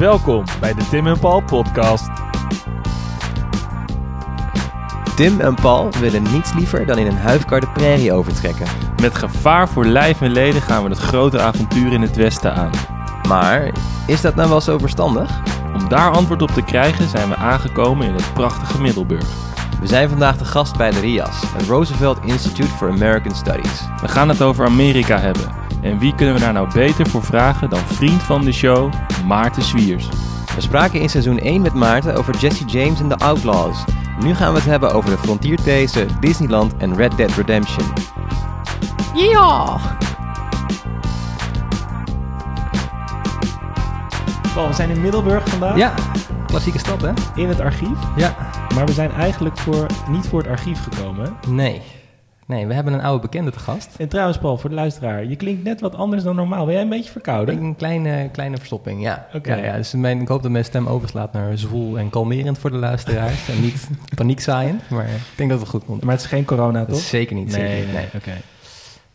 Welkom bij de Tim en Paul podcast. Tim en Paul willen niets liever dan in een huifkar de prairie overtrekken. Met gevaar voor lijf en leden gaan we het grote avontuur in het westen aan. Maar is dat nou wel zo verstandig? Om daar antwoord op te krijgen zijn we aangekomen in het prachtige Middelburg. We zijn vandaag de gast bij de RIAS, het Roosevelt Institute for American Studies. We gaan het over Amerika hebben. En wie kunnen we daar nou beter voor vragen dan vriend van de show, Maarten Zwiers. We spraken in seizoen 1 met Maarten over Jesse James en de Outlaws. Nu gaan we het hebben over de frontierthese, Disneyland en Red Dead Redemption. Ja! Paul, we zijn in Middelburg vandaag. Ja, klassieke stad hè? In het archief. Ja. Maar we zijn eigenlijk voor, niet voor het archief gekomen. Nee. Nee, we hebben een oude bekende te gast. En trouwens, Paul, voor de luisteraar. Je klinkt net wat anders dan normaal. Ben jij een beetje verkouden? Een kleine, kleine verstopping, ja. Oké. ja, ja dus mijn, ik hoop dat mijn stem overslaat naar zwoel en kalmerend voor de luisteraars. en niet paniekzaaiend, maar ik denk dat het goed komt. Maar het is geen corona, toch? zeker niet. nee, zeker, nee. Oké.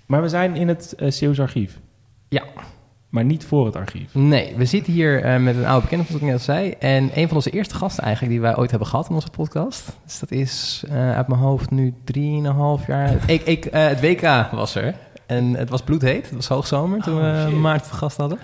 Maar we zijn in het uh, Zeeuws archief. Ja. Maar niet voor het archief. Nee, we zitten hier eh, met een oude bekende, zoals ik net zei. En een van onze eerste gasten eigenlijk die wij ooit hebben gehad in onze podcast. Dus dat is eh, uit mijn hoofd nu drieënhalf jaar. ik, ik, eh, het WK was er. En het was bloedheet. Het was hoogzomer toen Oh, we shit. Maarten te gast hadden.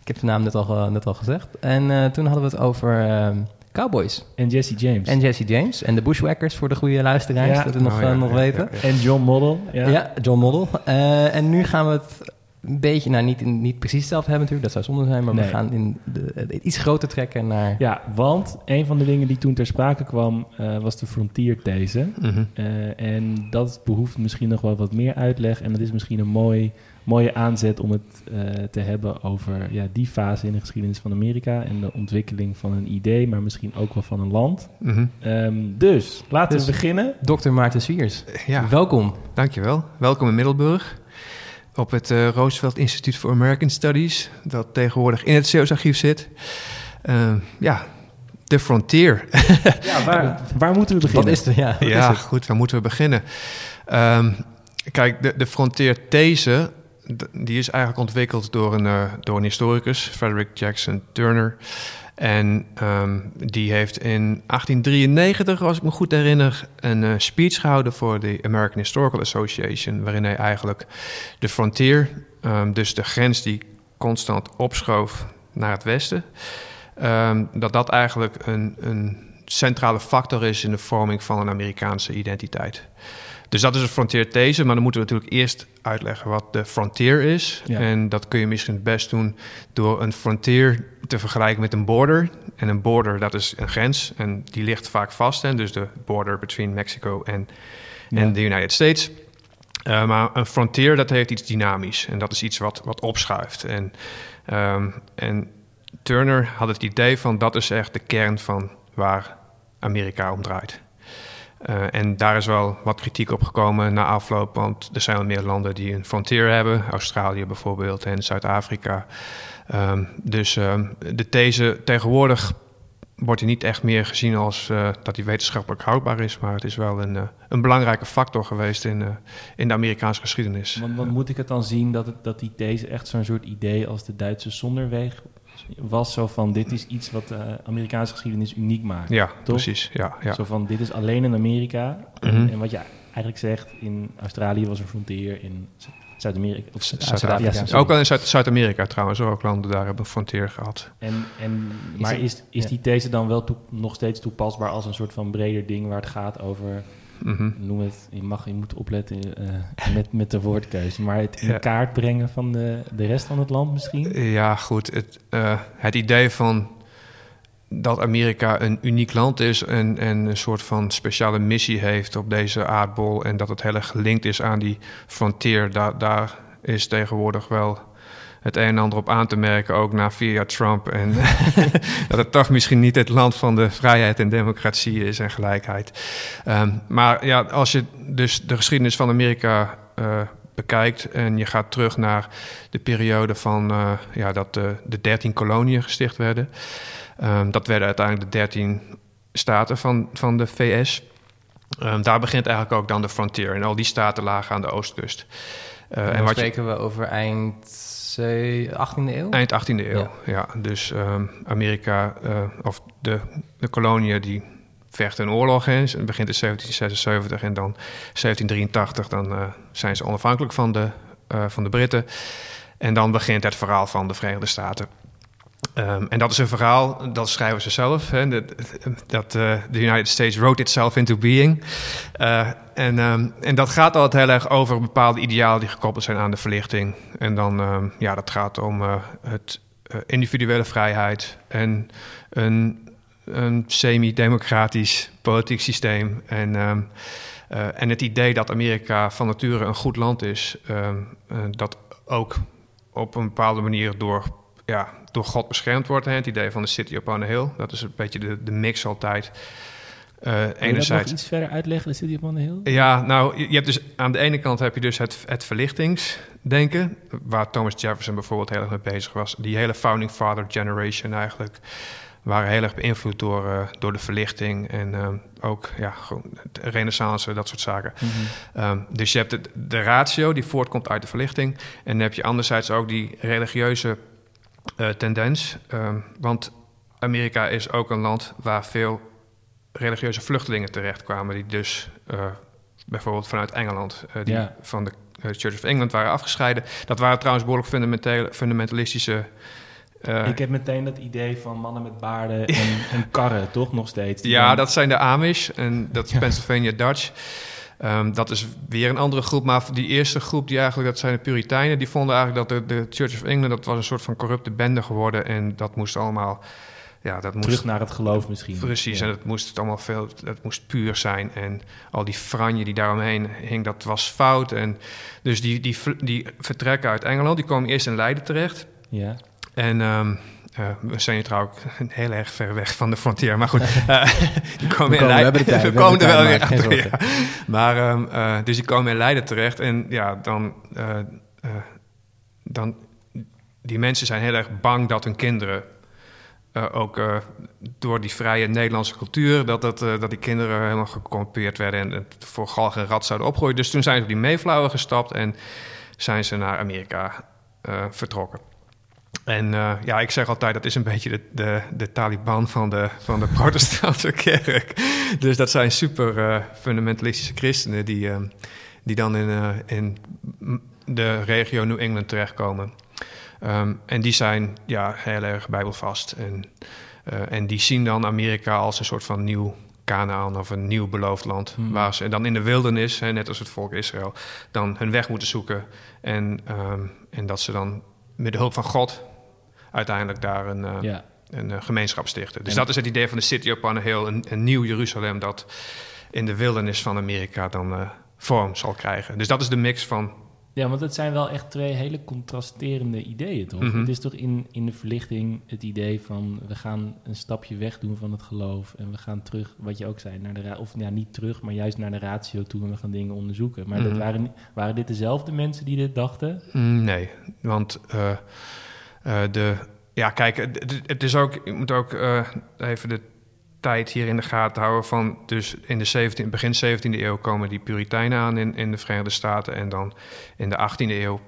Ik heb de naam net al, net al gezegd. En eh, toen hadden we het over ehm, Cowboys. En Jesse James. En Jesse James. En de Bushwhackers voor de goede luisteraars. Ja. Dat we nog, Oh, ja, nog ja, weten. ja, En John Model. Ja. Ja, John Model. Eh, en nu gaan we het een beetje, nou niet, niet precies hetzelfde hebben natuurlijk, dat zou zonde zijn, maar Nee. we gaan in de, iets groter trekken naar... Ja, want een van de dingen die toen ter sprake kwam eh, was de frontierthese. Eh, en dat behoeft misschien nog wel wat meer uitleg. En dat is misschien een mooi, mooie aanzet om het eh, te hebben over ja, die fase in de geschiedenis van Amerika. En de ontwikkeling van een idee, maar misschien ook wel van een land. Mhm. Ehm, dus laten Dus- we beginnen. Dr. Maarten Zwiers, Ja, welkom. dankjewel. Welkom in Middelburg. Op het eh, Roosevelt Institute for American Studies, dat tegenwoordig in het Zeeuws archief zit. Eh, ja, de frontier. Ja, waar, waar moeten we beginnen? Wat is er? Ja, wat ja, is goed, waar moeten we beginnen? Ehm, kijk, de, de frontierthese, die is eigenlijk ontwikkeld door een, eh, door een historicus, Frederick Jackson Turner. En ehm, die heeft in 1893, als ik me goed herinner, een eh, speech gehouden voor de American Historical Association, waarin hij eigenlijk de frontier, ehm, dus de grens die constant opschoof naar het westen, ehm, dat dat eigenlijk een, een centrale factor is in de vorming van een Amerikaanse identiteit. Dus dat is een frontierthese, maar dan moeten we natuurlijk eerst uitleggen wat de frontier is. Ja. En dat kun je misschien het best doen door een frontier te vergelijken met een border. En een border, dat is een grens en die ligt vaak vast. Hè? Dus de border between Mexico en, en de United States. Uh, maar een frontier, dat heeft iets dynamisch. En dat is iets wat, wat opschuift. En, um, en Turner had het idee van dat is echt de kern van waar Amerika om draait. Uh, en daar is wel wat kritiek op gekomen na afloop, want er zijn wel meer landen die een frontier hebben, Australië bijvoorbeeld en Zuid-Afrika. Um, dus um, de these tegenwoordig wordt hij niet echt meer gezien als uh, dat hij wetenschappelijk houdbaar is, maar het is wel een, uh, een belangrijke factor geweest in, in de Amerikaanse geschiedenis. Want, moet ik het dan zien dat, het, dat die deze echt zo'n soort idee als de Duitse zonderweg was? Zo van, dit is iets wat de Amerikaanse geschiedenis uniek maakt. Ja, toch? precies. Ja, ja. Zo van, dit is alleen in Amerika. Mhm. En, en wat je eigenlijk zegt, in Australië was een frontier, in Zuid-Amerika... Of Zuid-Afrika. ja, sorry. ook wel in Zuid- Zuid-Amerika trouwens, ook landen daar hebben frontier gehad. En, en, maar is, is die these dan wel toe- nog steeds toepasbaar als een soort van breder ding waar het gaat over, Mhm. noem het, je mag, je moet opletten eh, met, met de woordkeuze, maar het in Ja. kaart brengen van de, de rest van het land misschien? Ja, goed. Het, eh, het idee van dat Amerika een uniek land is en, en een soort van speciale missie heeft op deze aardbol en dat het heel erg gelinkt is aan die frontier, daar, daar is tegenwoordig wel het een en ander op aan te merken, ook na vier jaar Trump. En dat het toch misschien niet het land van de vrijheid en democratie is en gelijkheid. Ehm, maar ja, als je dus de geschiedenis van Amerika eh, bekijkt en je gaat terug naar de periode van eh, ja, dat de, de 13 koloniën gesticht werden. Ehm, dat werden uiteindelijk de 13 staten van, van de VS. Ehm, daar begint eigenlijk ook dan de frontier. En al die staten lagen aan de oostkust. En, en wat spreken we over eind 18e eeuw? Eind 18e eeuw, ja. Dus um, Amerika, uh, of de, de koloniën, die vechten een oorlog in. Het begint in 1776 en dan 1783, dan uh, zijn ze onafhankelijk van de, van de Britten. En dan begint het verhaal van de Verenigde Staten. Um, en dat is een verhaal, dat schrijven ze zelf. Hè, dat dat the United States wrote itself into being. Uh, en, um, en dat gaat altijd heel erg over bepaalde idealen die gekoppeld zijn aan de verlichting. En dan, um, ja, dat gaat om uh, het individuele vrijheid en een, een semi-democratisch politiek systeem. En, en het idee dat Amerika van nature een goed land is, dat ook op een bepaalde manier door ja, door God beschermd wordt. Hè? Het idee van de city upon a hill. Dat is een beetje de, de mix altijd. Uh, enerzijds. nog iets verder uitleggen, de city upon a hill? Ja, nou, je hebt dus aan de ene kant heb je dus het, het verlichtingsdenken, waar Thomas Jefferson bijvoorbeeld heel erg mee bezig was. Die hele founding father generation eigenlijk waren heel erg beïnvloed door, uh, door de verlichting en uh, ook ja, gewoon de renaissance, dat soort zaken. Mm -hmm. um, dus je hebt de, de ratio die voortkomt uit de verlichting. En dan heb je anderzijds ook die religieuze uh, tendens. Uh, want Amerika is ook een land waar veel religieuze vluchtelingen terechtkwamen, die dus uh, bijvoorbeeld vanuit Engeland, die ja. van de Church of England waren afgescheiden. Dat waren trouwens behoorlijk fundamentele, fundamentalistische. Ik heb meteen dat idee van mannen met baarden en, en karren, toch nog steeds? Ja, dat zijn de Amish en dat is ja. Pennsylvania Dutch. Um, dat is weer een andere groep. Maar die eerste groep, die eigenlijk, dat zijn de Puritijnen, die vonden eigenlijk dat de, de Church of England, dat was een soort van corrupte bende geworden. En dat moest allemaal. Ja, dat moest, Terug naar het geloof misschien. Precies, en het moest het allemaal veel, het moest puur zijn. En al die franje die daaromheen hing, dat was fout. En dus die, die, die vertrekken uit Engeland, die komen eerst in Leiden terecht. Ja. En um, uh, we zijn hier trouwens heel erg ver weg van de frontier. Maar goed, uh, die komen, in Leiden. We, we komen er wel weer achter. Ja. Maar um, uh, dus die komen in Leiden terecht. En ja, dan, dan. Die mensen zijn heel erg bang dat hun kinderen. ook door die vrije Nederlandse cultuur. dat, dat, dat die kinderen helemaal gecorrumpeerd werden. en het voor galg en rat zouden opgroeien. Dus toen zijn ze op die Mayflower gestapt. en zijn ze naar Amerika vertrokken. En uh, ja, ik zeg altijd, dat is een beetje de, de, de Taliban van de, van de protestantse kerk. Dus dat zijn super uh, fundamentalistische christenen die, uh, die dan in, in de regio New England terechtkomen. Um, en die zijn ja, heel erg bijbelvast. En, en die zien dan Amerika als een soort van nieuw Canaan of een nieuw beloofd land. Hmm. Waar ze dan in de wildernis, hè, net als het volk Israël, dan hun weg moeten zoeken. En, um, en dat ze dan met de hulp van God uiteindelijk daar een, uh, ja. een uh, gemeenschap stichten. Dus en dat is het idee van de City upon a Hill, een, een nieuw Jeruzalem dat in de wildernis van Amerika dan uh, vorm zal krijgen. Dus dat is de mix van ja, want het zijn wel echt twee hele contrasterende ideeën, toch? Mm -hmm. Het is toch in, in de verlichting het idee van... we gaan een stapje weg doen van het geloof... en we gaan terug, wat je ook zei, naar de... of ja, niet terug, maar juist naar de ratio toe... en we gaan dingen onderzoeken. Maar mm -hmm. dat waren, waren dit dezelfde mensen die dit dachten? Mm, nee, want... Uh, uh, de, ja, kijk, het, het, is ook, je moet ook uh, even de tijd hier in de gaten houden van, dus in de 17, begin 17e eeuw komen die Puritijnen aan in, in de Verenigde Staten en dan in de 18e eeuw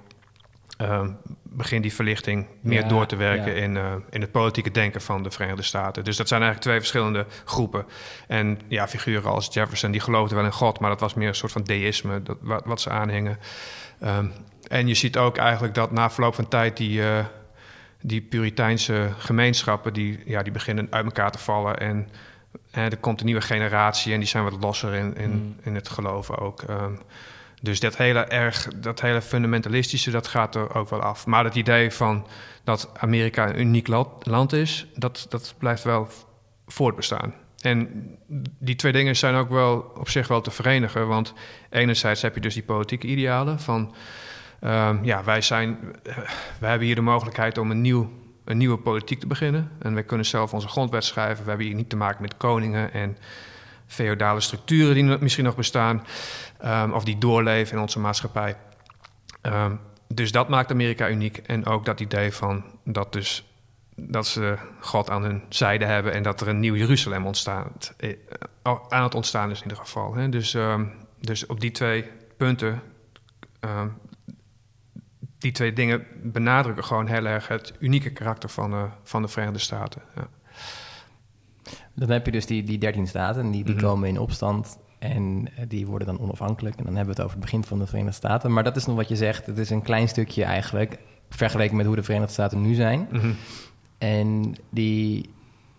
uh, begint die verlichting meer ja, door te werken ja. in, uh, in het politieke denken van de Verenigde Staten. Dus dat zijn eigenlijk twee verschillende groepen. En ja, figuren als Jefferson, die geloofden wel in God, maar dat was meer een soort van deïsme, dat, wat, wat ze aanhingen. Um, en je ziet ook eigenlijk dat na verloop van tijd die, uh, die Puriteinse gemeenschappen, die, ja, die beginnen uit elkaar te vallen. En, er komt een nieuwe generatie en die zijn wat losser in, in, mm. in het geloven ook. Um, dus dat hele, erg, dat hele fundamentalistische, dat gaat er ook wel af. Maar het idee van dat Amerika een uniek land is, dat, dat blijft wel voortbestaan. En die twee dingen zijn ook wel op zich wel te verenigen. Want enerzijds heb je dus die politieke idealen van... Um, ja, wij, zijn, uh, wij hebben hier de mogelijkheid om een, nieuw, een nieuwe politiek te beginnen. En wij kunnen zelf onze grondwet schrijven. We hebben hier niet te maken met koningen en feodale structuren die misschien nog bestaan. Um, of die doorleven in onze maatschappij. Um, dus dat maakt Amerika uniek. En ook dat idee van dat, dus, dat ze God aan hun zijde hebben en dat er een nieuw Jeruzalem ontstaat, eh, aan het ontstaan is in ieder geval. Hè. Dus, um, dus op die twee punten die twee dingen benadrukken gewoon heel erg het unieke karakter van, uh, van de Verenigde Staten. Ja. Dan heb je dus die, die 13 staten, die, die Mhm. komen in opstand en eh, die worden dan onafhankelijk. En dan hebben we het over het begin van de Verenigde Staten. Maar dat is nog wat je zegt, het is een klein stukje eigenlijk, vergeleken met hoe de Verenigde Staten nu zijn. Mhm. En die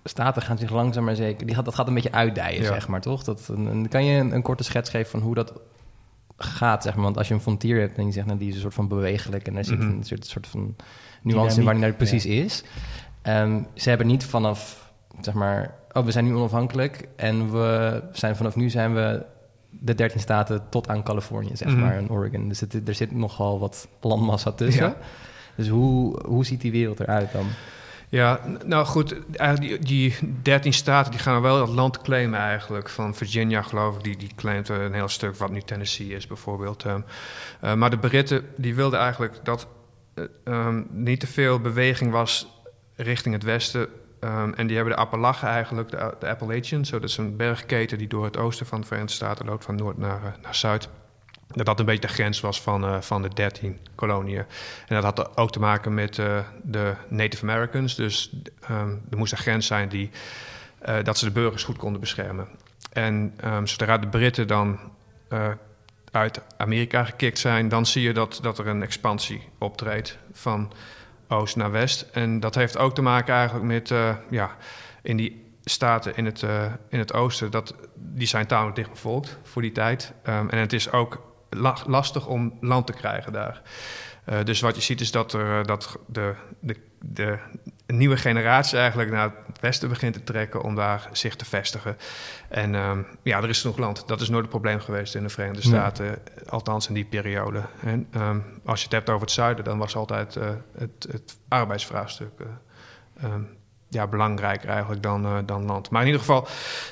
staten gaan zich langzaam maar zeker, die gaat, dat gaat een beetje uitdijen, Ja. zeg maar, toch? Dat, een, kan je een, een korte schets geven van hoe dat gaat, zeg maar? Want als je een frontier hebt en je zegt, nou, die is een soort van bewegelijk en er zit Mhm. een soort, soort van nuance in waar die nou precies is. Ehm, ze hebben niet vanaf, zeg maar, oh, we zijn nu onafhankelijk en we zijn vanaf nu zijn we de 13 staten tot aan Californië, zeg Mhm. maar, en Oregon. Dus het, er zit nogal wat landmassa tussen. Ja. Dus hoe, hoe ziet die wereld eruit dan? Ja, nou goed, die, die 13 staten die gaan wel dat land claimen eigenlijk. Van Virginia geloof ik, die, die claimt een heel stuk wat nu Tennessee is bijvoorbeeld. Ehm, eh, maar de Britten die wilden eigenlijk dat eh, ehm, niet te veel beweging was richting het westen. Ehm, en die hebben de Appalachen eigenlijk, de, de Appalachians. Zo, dat is een bergketen die door het oosten van de Verenigde Staten loopt, van noord naar, eh, naar zuid. Dat dat een beetje de grens was van, eh, van de 13 koloniën. En dat had ook te maken met eh, de Native Americans. Dus ehm, er moest een grens zijn die, eh, dat ze de burgers goed konden beschermen. En ehm, zodra de Britten dan uit Amerika gekikt zijn, dan zie je dat, dat er een expansie optreedt van oost naar west. En dat heeft ook te maken eigenlijk met, ja, in die staten in het, in het oosten, dat, die zijn tamelijk dicht bevolkt voor die tijd. Ehm, en het is ook lastig om land te krijgen daar. Eh, dus wat je ziet is dat, er, eh, dat de, de, de nieuwe generatie eigenlijk naar het westen begint te trekken om daar zich te vestigen. En ehm, ja, er is genoeg land. Dat is nooit een probleem geweest in de Verenigde Nee. Staten, althans in die periode. En ehm, als je het hebt over het zuiden, dan was altijd eh, het, het arbeidsvraagstuk eh, ehm, ja, belangrijker eigenlijk dan, eh, dan land. Maar in ieder geval,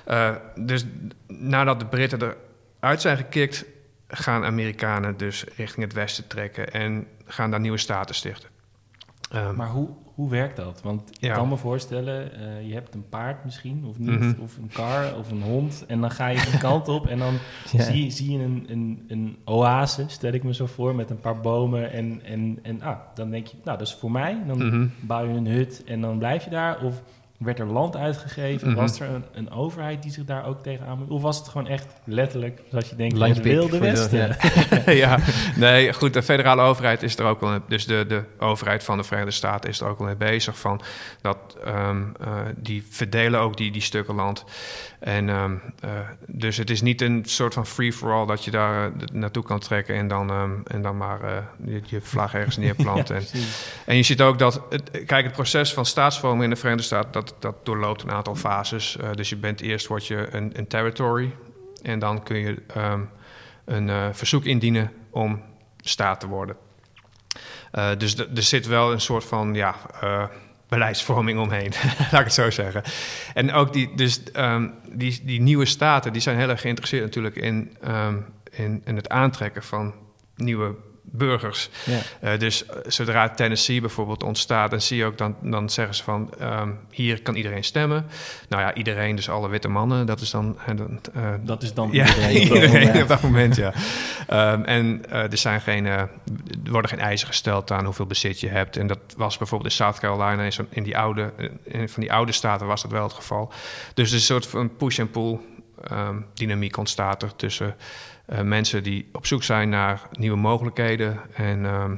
eh, dus nadat de Britten eruit zijn gekikt, gaan Amerikanen dus richting het westen trekken en gaan daar nieuwe staten stichten. Ehm, Maar hoe, hoe werkt dat? Want ik Ja. kan me voorstellen, eh, je hebt een paard misschien, of niet, Mhm. of een kar, of een hond. En dan ga je een kant op en dan Ja. zie, zie je een, een, een oase, stel ik me zo voor, met een paar bomen. En, en, en ah, dan denk je, nou, dat is voor mij. Dan mhm. bouw je een hut en dan blijf je daar. Of werd er land uitgegeven? Mhm. Was er een, een overheid die zich daar ook tegenaan moet? Of was het gewoon echt letterlijk, zoals je denkt, Landje het wilde westen? ja. ja, nee, goed, de federale overheid is er ook wel, dus de, de overheid van de Verenigde Staten is er ook wel mee bezig van dat ehm, eh, die verdelen ook die, die stukken land. En ehm, eh, dus het is niet een soort van free-for-all dat je daar eh, naartoe kan trekken en dan, ehm, en dan maar eh, je, je vlag ergens neerplant. en, je ziet ook dat, het, kijk, het proces van staatsvorming in de Verenigde Staten, dat, dat doorloopt een aantal fases. Dus je bent eerst word je een, een territory en dan kun je ehm, een verzoek indienen om staat te worden. Dus er zit wel een soort van ja, beleidsvorming omheen, laat ik het zo zeggen. En ook die, dus, ehm, die, die nieuwe staten die zijn heel erg geïnteresseerd natuurlijk in, ehm, in, in het aantrekken van nieuwe burgers. Ja. Eh, dus eh, zodra Tennessee bijvoorbeeld ontstaat, dan zie je ook dan, dan zeggen ze van ehm, hier kan iedereen stemmen. Nou ja, iedereen, dus alle witte mannen, dat is dan. eh, Dat is dan ja, iedereen op dat iedereen op dat moment, ja. Ehm, en er, zijn geen, er worden geen eisen gesteld aan hoeveel bezit je hebt. En dat was bijvoorbeeld in South Carolina, in, in die oude, in van die oude staten was dat wel het geval. Dus er is een soort van push-and-pull ehm, dynamiek ontstaat er tussen eh, mensen die op zoek zijn naar nieuwe mogelijkheden. En, ehm,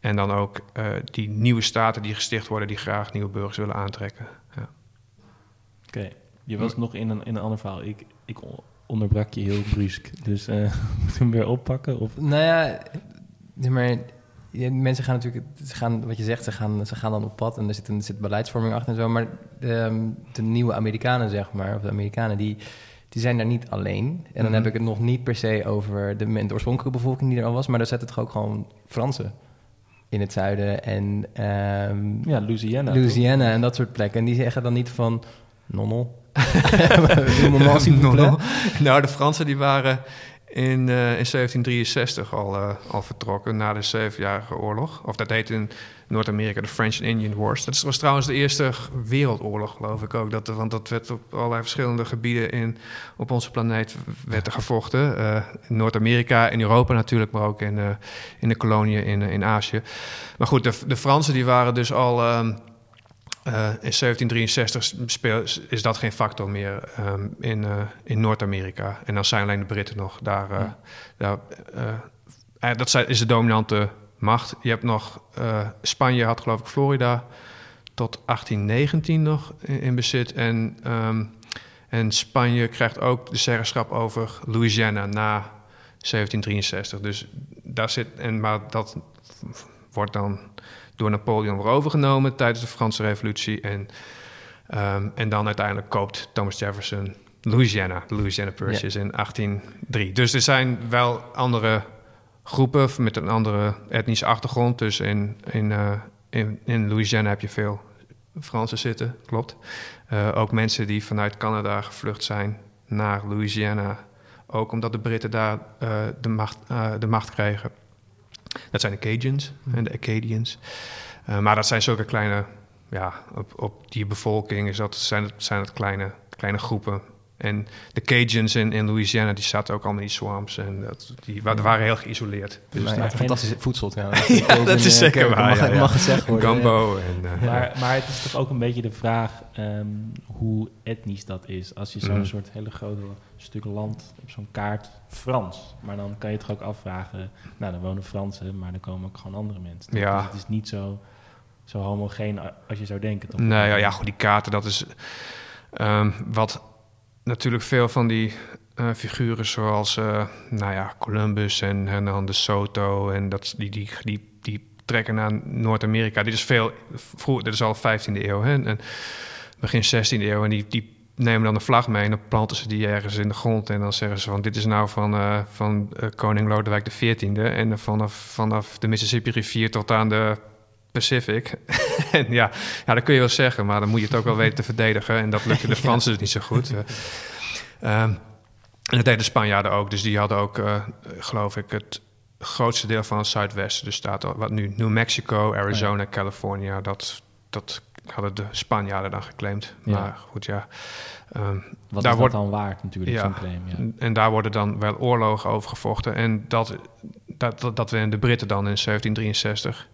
en dan ook eh, die nieuwe staten die gesticht worden, die graag nieuwe burgers willen aantrekken. Ja. Oké, je was nog in een, in een ander verhaal. Ik, ik onderbrak je heel brusk. Dus eh moet hem weer oppakken? Of? Nou ja, maar, ja, mensen gaan natuurlijk, ze gaan, wat je zegt, ze gaan, ze gaan dan op pad en er zit, een, er zit beleidsvorming achter en zo. Maar de, ehm, de nieuwe Amerikanen, zeg maar, of de Amerikanen, die, die zijn daar niet alleen. En dan Mhm. heb ik het nog niet per se over de, de oorspronkelijke bevolking die er al was, maar daar zitten toch ook gewoon Fransen in het zuiden en ehm, Ja, Louisiana. Louisiana en dat soort plekken. En die zeggen dan niet van, nonnel. Vous plaît. Nou, de Fransen die waren in, eh, in 1763 al, eh, al vertrokken na de Zevenjarige Oorlog. Of dat heet in Noord-Amerika de French and Indian Wars. Dat was trouwens de eerste wereldoorlog, geloof ik ook. Dat, want dat werd op allerlei verschillende gebieden in, op onze planeet werd er gevochten. Eh, in Noord-Amerika, in Europa natuurlijk, maar ook in, in de koloniën in, in Azië. Maar goed, de, de Fransen die waren dus al... Ehm, uh, in 1763 speel, is dat geen factor meer um, in, uh, in Noord-Amerika. En dan zijn alleen de Britten nog daar. Uh, daar dat is de dominante macht. Je hebt nog. Spanje had, geloof ik, Florida tot 1819 nog in, in bezit. En, um, en Spanje krijgt ook de zeggenschap over Louisiana na 1763. Dus daar zit. En, maar dat wordt dan door Napoleon weer overgenomen tijdens de Franse Revolutie. En, um, en dan uiteindelijk koopt Thomas Jefferson Louisiana, de Louisiana Purchase in 1803. Dus er zijn wel andere groepen met een andere etnische achtergrond. Dus in, in, uh, in, in Louisiana heb je veel Fransen zitten, klopt. Uh, ook mensen die vanuit Canada gevlucht zijn naar Louisiana. Ook omdat de Britten daar uh, de, macht, de macht kregen. Dat zijn de Cajuns en de Acadians. Uh, maar dat zijn zulke kleine, ja, op, op die bevolking is dat, zijn, het, zijn het kleine, kleine groepen. En de Cajuns in, in Louisiana, die zaten ook allemaal in die swamps. En dat, die waren heel geïsoleerd. Dus nou, ja, fantastisch voedsel trouwens. ja, dat is zeker waar. Mag, ja, ja. mag gezegd worden. Gambo. En, uh, maar, maar het is toch ook een beetje de vraag um, hoe etnisch dat is. Als je zo'n mm. soort hele grote stuk land op zo'n kaart Frans. Maar dan kan je toch ook afvragen, nou dan wonen Fransen, maar dan komen ook gewoon andere mensen. Ja. Dus het is niet zo, zo homogeen als je zou denken. Toch? Nee, ja, ja, goed, die kaarten, dat is um, wat natuurlijk veel van die uh, figuren zoals, uh, nou ja, Columbus en Hernando de Soto en dat, die, die, die, die trekken naar Noord-Amerika. Dit is veel, vroeger, dit is al 15e eeuw, hè, en begin 16e eeuw, en die, die nemen dan de vlag mee en dan planten ze die ergens in de grond. En dan zeggen ze van dit is nou van, uh, van koning Lodewijk XIV. En vanaf, vanaf de Mississippi rivier tot aan de Pacific. en ja, ja, dat kun je wel zeggen, maar dan moet je het ook wel weten te verdedigen. En dat lukte de Fransen dus niet zo goed. Uh, um, en dat deden de Spanjaarden ook. Dus die hadden ook, geloof ik, het grootste deel van het Zuidwesten. Dus staat wat nu New Mexico, Arizona, ja. California. Dat, dat hadden de Spanjaarden dan geclaimd. Ja. Maar goed, ja. Um, Wat daar is wordt, dat dan waard natuurlijk, ja, zo'n claim? Ja. En daar worden dan wel oorlogen over gevochten. En dat, dat, dat, dat de Britten dan in 1763.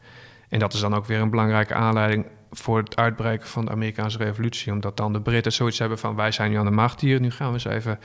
En dat is dan ook weer een belangrijke aanleiding voor het uitbreken van de Amerikaanse revolutie. Omdat dan de Britten zoiets hebben van wij zijn nu aan de macht hier. Nu gaan we eens even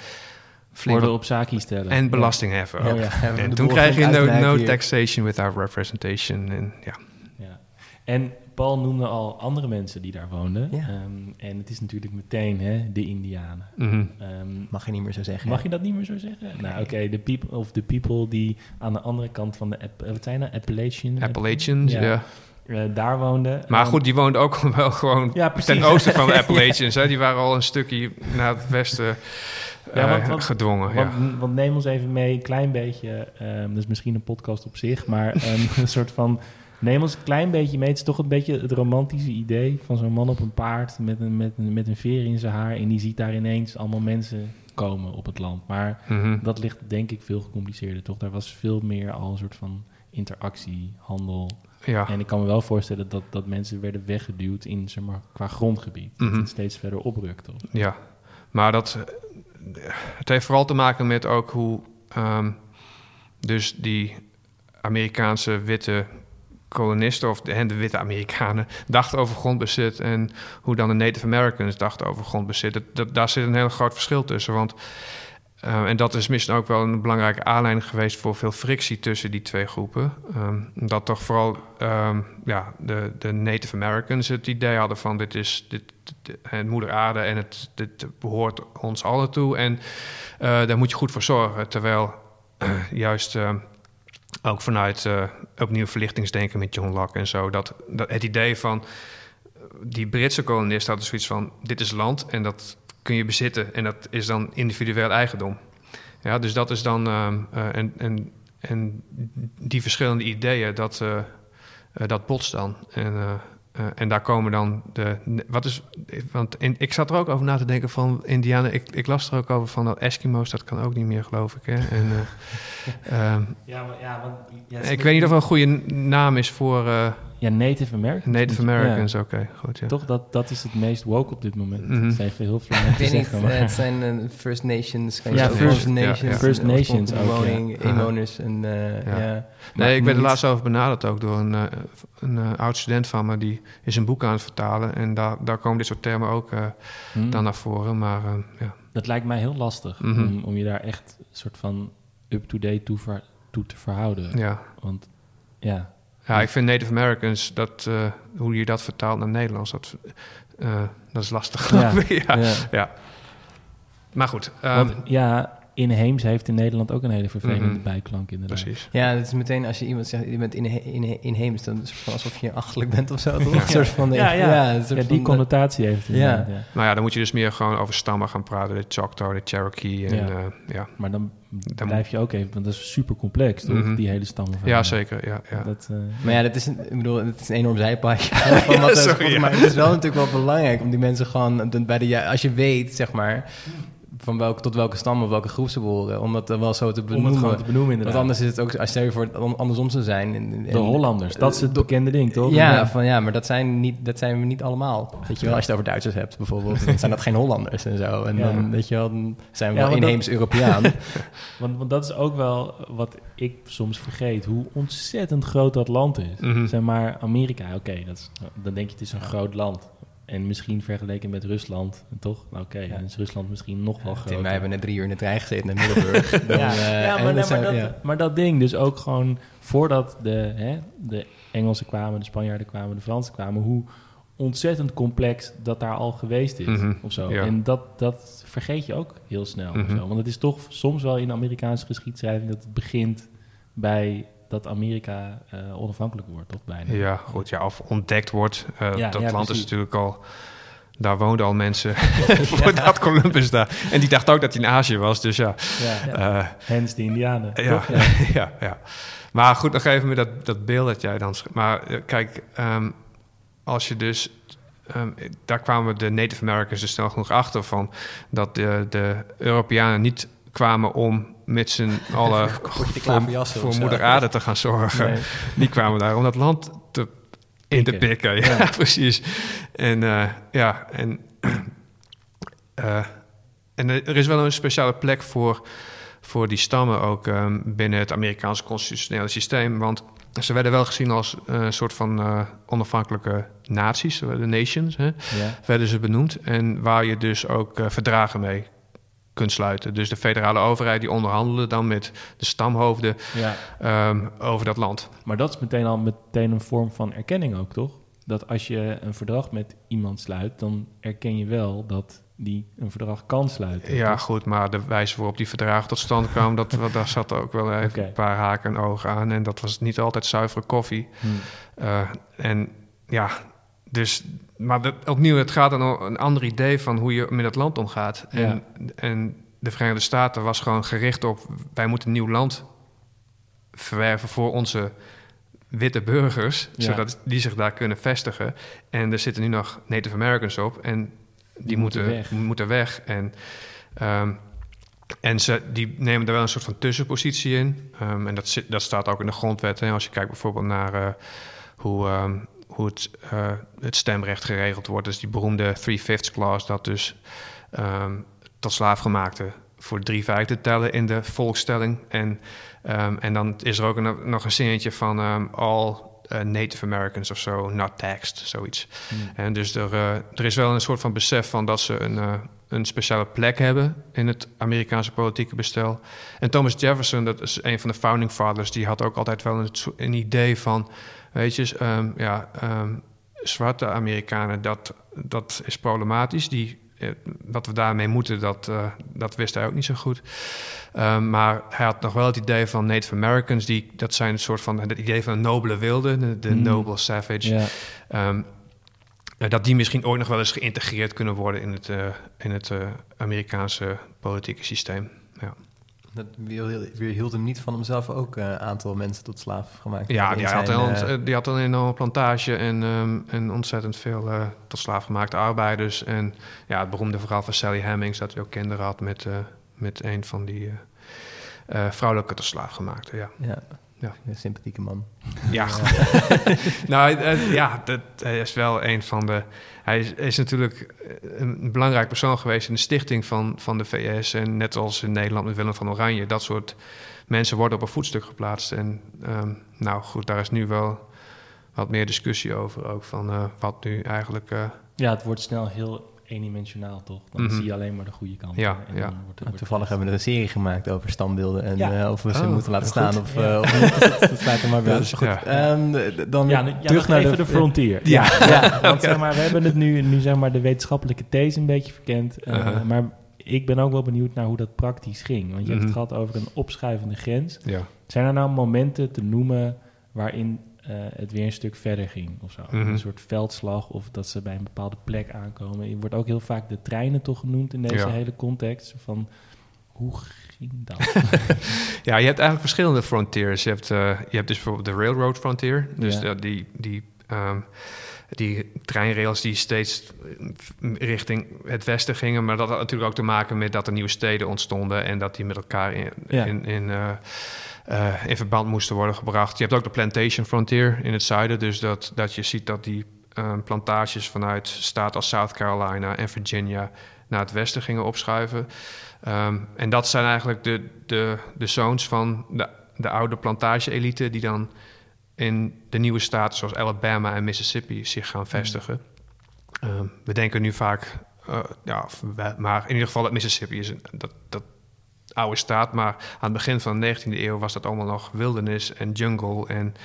flink op zaken stellen. en belasting heffen. Ja, ook. ja, ja, en toen krijg je no, no taxation without representation. En, ja. Ja. En Paul noemde al andere mensen die daar woonden. Ja. Ehm, en het is natuurlijk meteen hè, de Indianen. Mhm. Ehm, Mag je niet meer zo zeggen. mag je dat niet meer zo zeggen? Nou, oké, de people of the people die aan de andere kant van de App- wat zijn dat? Appalachian. Appalachians, Ja. ja. Eh, daar woonden. Maar Ehm, goed, die woonden ook wel gewoon Ja, ten oosten van de Appalachians. hè. Die waren al een stukje naar het westen Ja, eh, want- want- gedwongen. Want, ja. want neem ons even mee, een klein beetje. ehm dat is misschien een podcast op zich, maar een soort van. Neem ons een klein beetje mee. Het is toch een beetje het romantische idee van zo'n man op een paard met een, met, een, met een veer in zijn haar. En die ziet daar ineens allemaal mensen komen op het land. Maar Mhm. dat ligt denk ik veel gecompliceerder, toch? Daar was veel meer al een soort van interactie, handel. ja. En ik kan me wel voorstellen dat, dat mensen werden weggeduwd in, zeg maar, qua grondgebied. Dat Mhm. het steeds verder oprukt, toch? Ja, maar dat, eh, het heeft vooral te maken met ook hoe ehm, dus die Amerikaanse witte kolonisten of de, de witte Amerikanen dachten over grondbezit en hoe dan de Native Americans dachten over grondbezit. Dat, daar zit een heel groot verschil tussen, want eh, en dat is misschien ook wel een belangrijke aanleiding geweest voor veel frictie tussen die twee groepen. Ehm, dat toch vooral ehm, ja, de, de Native Americans het idee hadden van dit is dit, moeder aarde en het dit behoort ons allen toe. En eh, daar moet je goed voor zorgen. Terwijl juist eh, ook vanuit eh, opnieuw verlichtingsdenken met John Locke en zo, dat, dat het idee van die Britse kolonisten hadden zoiets van dit is land en dat kun je bezitten en dat is dan individueel eigendom. Ja, dus dat is dan ehm, eh, en, en, en die verschillende ideeën dat, eh, dat botst dan. En, eh, en daar komen dan de. Wat is. Want in, ik zat er ook over na te denken van Indianen. Ik, ik las er ook over van dat Eskimo's, dat kan ook niet meer, geloof ik. Hè? En, eh, ehm, Ja, maar, ja, want, ja, ik weet niet of er een goede naam is voor eh, Ja, Native Americans. Native Ja. Americans. Oké, goed. Ja. Toch, dat, dat is het meest woke op dit moment. Dat is even heel weet niet, zeggen. Maar, het zijn eh, First Nations, kan Ja, First- First Nations, ja. First Nations ook, woning, inwoners en eh, Ja. ja. Nee, Maar ik werd er niet- laatst over benaderd ook door een, eh, een eh, oud student van me. Die is een boek aan het vertalen. En daar, daar komen dit soort termen ook eh, Hm. dan naar voren. Maar eh, ja. Dat lijkt mij heel lastig Mhm. om, om je daar echt een soort van up-to-date toe, toe te verhouden. ja. Want ja, Ja, ik vind Native Americans, dat, eh, hoe je dat vertaalt naar Nederlands, dat, eh, dat is lastig. Ja. ja. ja. ja. Maar goed, ehm, Want ja, inheems heeft in Nederland ook een hele vervelende Mhm. bijklank inderdaad. precies. Ja, het is meteen als je iemand zegt, je bent inhe in, inheems, dan is het alsof je achterlijk bent of zo? Ja. Een soort van, Ja, ja. een soort Ja, die van- connotatie heeft het Ja. inderdaad, ja. Nou ja, dan moet je dus meer gewoon over stammen gaan praten. De Choctaw, de Cherokee. En, Ja. ja. Maar dan Dan- blijf je ook even, want dat is super complex, toch? Mhm. Die hele stammen. ja, zeker. Ja, ja. Dat, eh, Maar ja, dat is een, ik bedoel, het is een enorm zijpaadje. van wat sorry, ja. Maar het is wel natuurlijk wel belangrijk om die mensen gewoon, bij de, ja, als je weet, zeg maar, van welke, tot welke stam of welke groep ze behoren, om dat dan wel zo te om het benoemen. gewoon te benoemen inderdaad. Want anders is het ook, als je voor andersom zou zijn. En, en- de Hollanders, dat is het bekende ding, toch? Ja, van, ja, maar dat zijn, niet, dat zijn we niet allemaal. Weet je wel, als je het over Duitsers hebt bijvoorbeeld, dan zijn dat geen Hollanders en zo. En Ja. dan, weet je wel, dan zijn we Ja, wel want dat- inheems Europeaan. Want, want dat is ook wel wat ik soms vergeet, hoe ontzettend groot dat land is. Mhm. Zeg maar, Amerika, oké, dat is dan denk je het is een groot land. En misschien vergeleken met Rusland, toch? Nou, Oké, dan is Rusland misschien nog wel Tim, groter. wij hebben net drie uur in de trein gezeten naar Middelburg. Dan, ja, maar, dat nee, zijn- maar, dat, ja. maar dat ding, dus ook gewoon voordat de, hè, de Engelsen kwamen, de Spanjaarden kwamen, de Fransen kwamen, hoe ontzettend complex dat daar al geweest is. Mhm, Of zo. ja. En dat, dat vergeet je ook heel snel. of Mhm. zo. Want het is toch soms wel in de Amerikaanse geschiedschrijving dat het begint bij dat Amerika eh, onafhankelijk wordt, toch bijna. ja, goed. Ja, of ontdekt wordt. Eh, Ja, dat ja, land is natuurlijk al... Daar woonden al mensen voordat Columbus daar... En die dacht ook dat hij in Azië was. Dus ja, Ja. eh, Hens de Indianen. Ja, toch? ja. ja, ja. Maar goed, nog even met dat, dat beeld dat jij dan... Maar kijk, ehm, als je dus... ehm, daar kwamen de Native Americans er snel genoeg achter van... dat de, de Europeanen niet kwamen om met z'n allen voor, voor moeder aarde te gaan zorgen. Nee. Die kwamen daar om dat land te, in te Pikken. Ja, precies. En eh, ja, en, eh, en er is wel een speciale plek voor, voor die stammen ook ehm, binnen het Amerikaanse constitutionele systeem. Want ze werden wel gezien als een soort van eh, onafhankelijke naties, de nations, hè, werden ze benoemd. En waar je dus ook verdragen mee kunt sluiten. Dus de federale overheid die onderhandelde dan met de stamhoofden ja. ehm, over dat land. Maar dat is meteen al meteen een vorm van erkenning ook, toch? Dat als je een verdrag met iemand sluit, dan erken je wel dat die een verdrag kan sluiten. Ja, toch? goed, maar de wijze waarop die verdragen tot stand kwamen, dat, daar zat ook wel even een paar haken en ogen aan. En dat was niet altijd zuivere koffie. Hm. Eh, en ja, dus, maar opnieuw, het gaat dan om een ander idee van hoe je met het land omgaat. En, en de Verenigde Staten was gewoon gericht op, wij moeten nieuw land verwerven voor onze witte burgers, Ja. zodat die zich daar kunnen vestigen. En er zitten nu nog Native Americans op en die, Die moeten, moeten weg. moeten weg. En, ehm, en ze, die nemen er wel een soort van tussenpositie in. Ehm, en dat, zit, dat staat ook in de grondwet. Hè. Als je kijkt bijvoorbeeld naar eh, hoe, ehm, hoe het, eh, het stemrecht geregeld wordt. Dus die beroemde three-fifths clause, dat dus ehm, tot slaafgemaakte voor drie vijfde tellen in de volkstelling. En, ehm, en dan is er ook een, nog een zinnetje van ehm, all eh, Native Americans of zo, not taxed, zoiets. Hm. En dus er, eh, er is wel een soort van besef van dat ze een, een speciale plek hebben in het Amerikaanse politieke bestel. En Thomas Jefferson, dat is een van de founding fathers, die had ook altijd wel een, een idee van, weet je, ehm, ja, ehm, zwarte Amerikanen, dat, dat is problematisch. Die, eh, wat we daarmee moeten, dat, eh, dat wist hij ook niet zo goed. Ehm, maar hij had nog wel het idee van Native Americans, die, dat zijn een soort van het idee van een nobele wilde, de, de Mm. noble savage. Eh, dat die misschien ooit nog wel eens geïntegreerd kunnen worden in het, eh, in het Amerikaanse politieke systeem. Ja. Dat weerhield hem niet van hemzelf ook een aantal mensen tot slaaf gemaakt. Ja, die had, een, eh, die had een enorme plantage en, ehm, en ontzettend veel eh, tot slaaf gemaakte arbeiders. En ja, het beroemde verhaal van Sally Hemings, dat hij ook kinderen had met, eh, met een van die eh, eh, vrouwelijke tot slaaf gemaakte. Ja, ja. Ja. een sympathieke man. ja. nou, eh, ja, dat, hij is wel een van de. Hij is, is natuurlijk een belangrijk persoon geweest in de stichting van, van de VS. En net als in Nederland met Willem van Oranje, dat soort mensen worden op een voetstuk geplaatst. En ehm, nou goed, daar is nu wel wat meer discussie over. Ook van eh, wat nu eigenlijk. eh, Ja, het wordt snel heel eendimensionaal, toch? Dan Mhm. zie je alleen maar de goede kant. Ja, en ja. dan wordt het- Nou, wordt toevallig hebben we er een serie gemaakt over stambeelden en Ja. eh, of we ze Oh, moeten laten goed. staan of, Ja. eh, of niet. Dat, er maar bij. Ja, Dus goed, ehm, dan Ja, weer nu- ja, terug nog naar even de, frontier. Ja, ja. Want zeg maar, we hebben het nu, nu zeg maar de wetenschappelijke these een beetje verkend. eh, Uh-huh. Maar ik ben ook wel benieuwd naar hoe dat praktisch ging. Want je hebt het Mhm. gehad over een opschuivende grens. ja. Zijn er nou momenten te noemen waarin het weer een stuk verder ging of zo? Mhm. Een soort veldslag of dat ze bij een bepaalde plek aankomen. Je wordt ook heel vaak de treinen toch genoemd in deze Ja. hele context. Van, hoe ging dat? Ja, je hebt eigenlijk verschillende frontiers. Je hebt, eh, je hebt dus bijvoorbeeld de railroad frontier. Dus Ja. eh, die, die, ehm, die treinrails die steeds richting het westen gingen. Maar dat had natuurlijk ook te maken met dat er nieuwe steden ontstonden... en dat die met elkaar in, Ja. in, in, eh, eh, in verband moesten worden gebracht. Je hebt ook de plantation frontier in het zuiden. Dus dat, dat je ziet dat die ehm, plantages vanuit staten als South Carolina en Virginia... naar het westen gingen opschuiven. Ehm, en dat zijn eigenlijk de, de, de zoons van de, de oude plantage-elite... die dan in de nieuwe staten zoals Alabama en Mississippi zich gaan vestigen. Ehm, we denken nu vaak, eh, ja, maar in ieder geval dat Mississippi is dat, dat oude staat. Maar aan het begin van de 19e eeuw was dat allemaal nog wildernis en jungle. En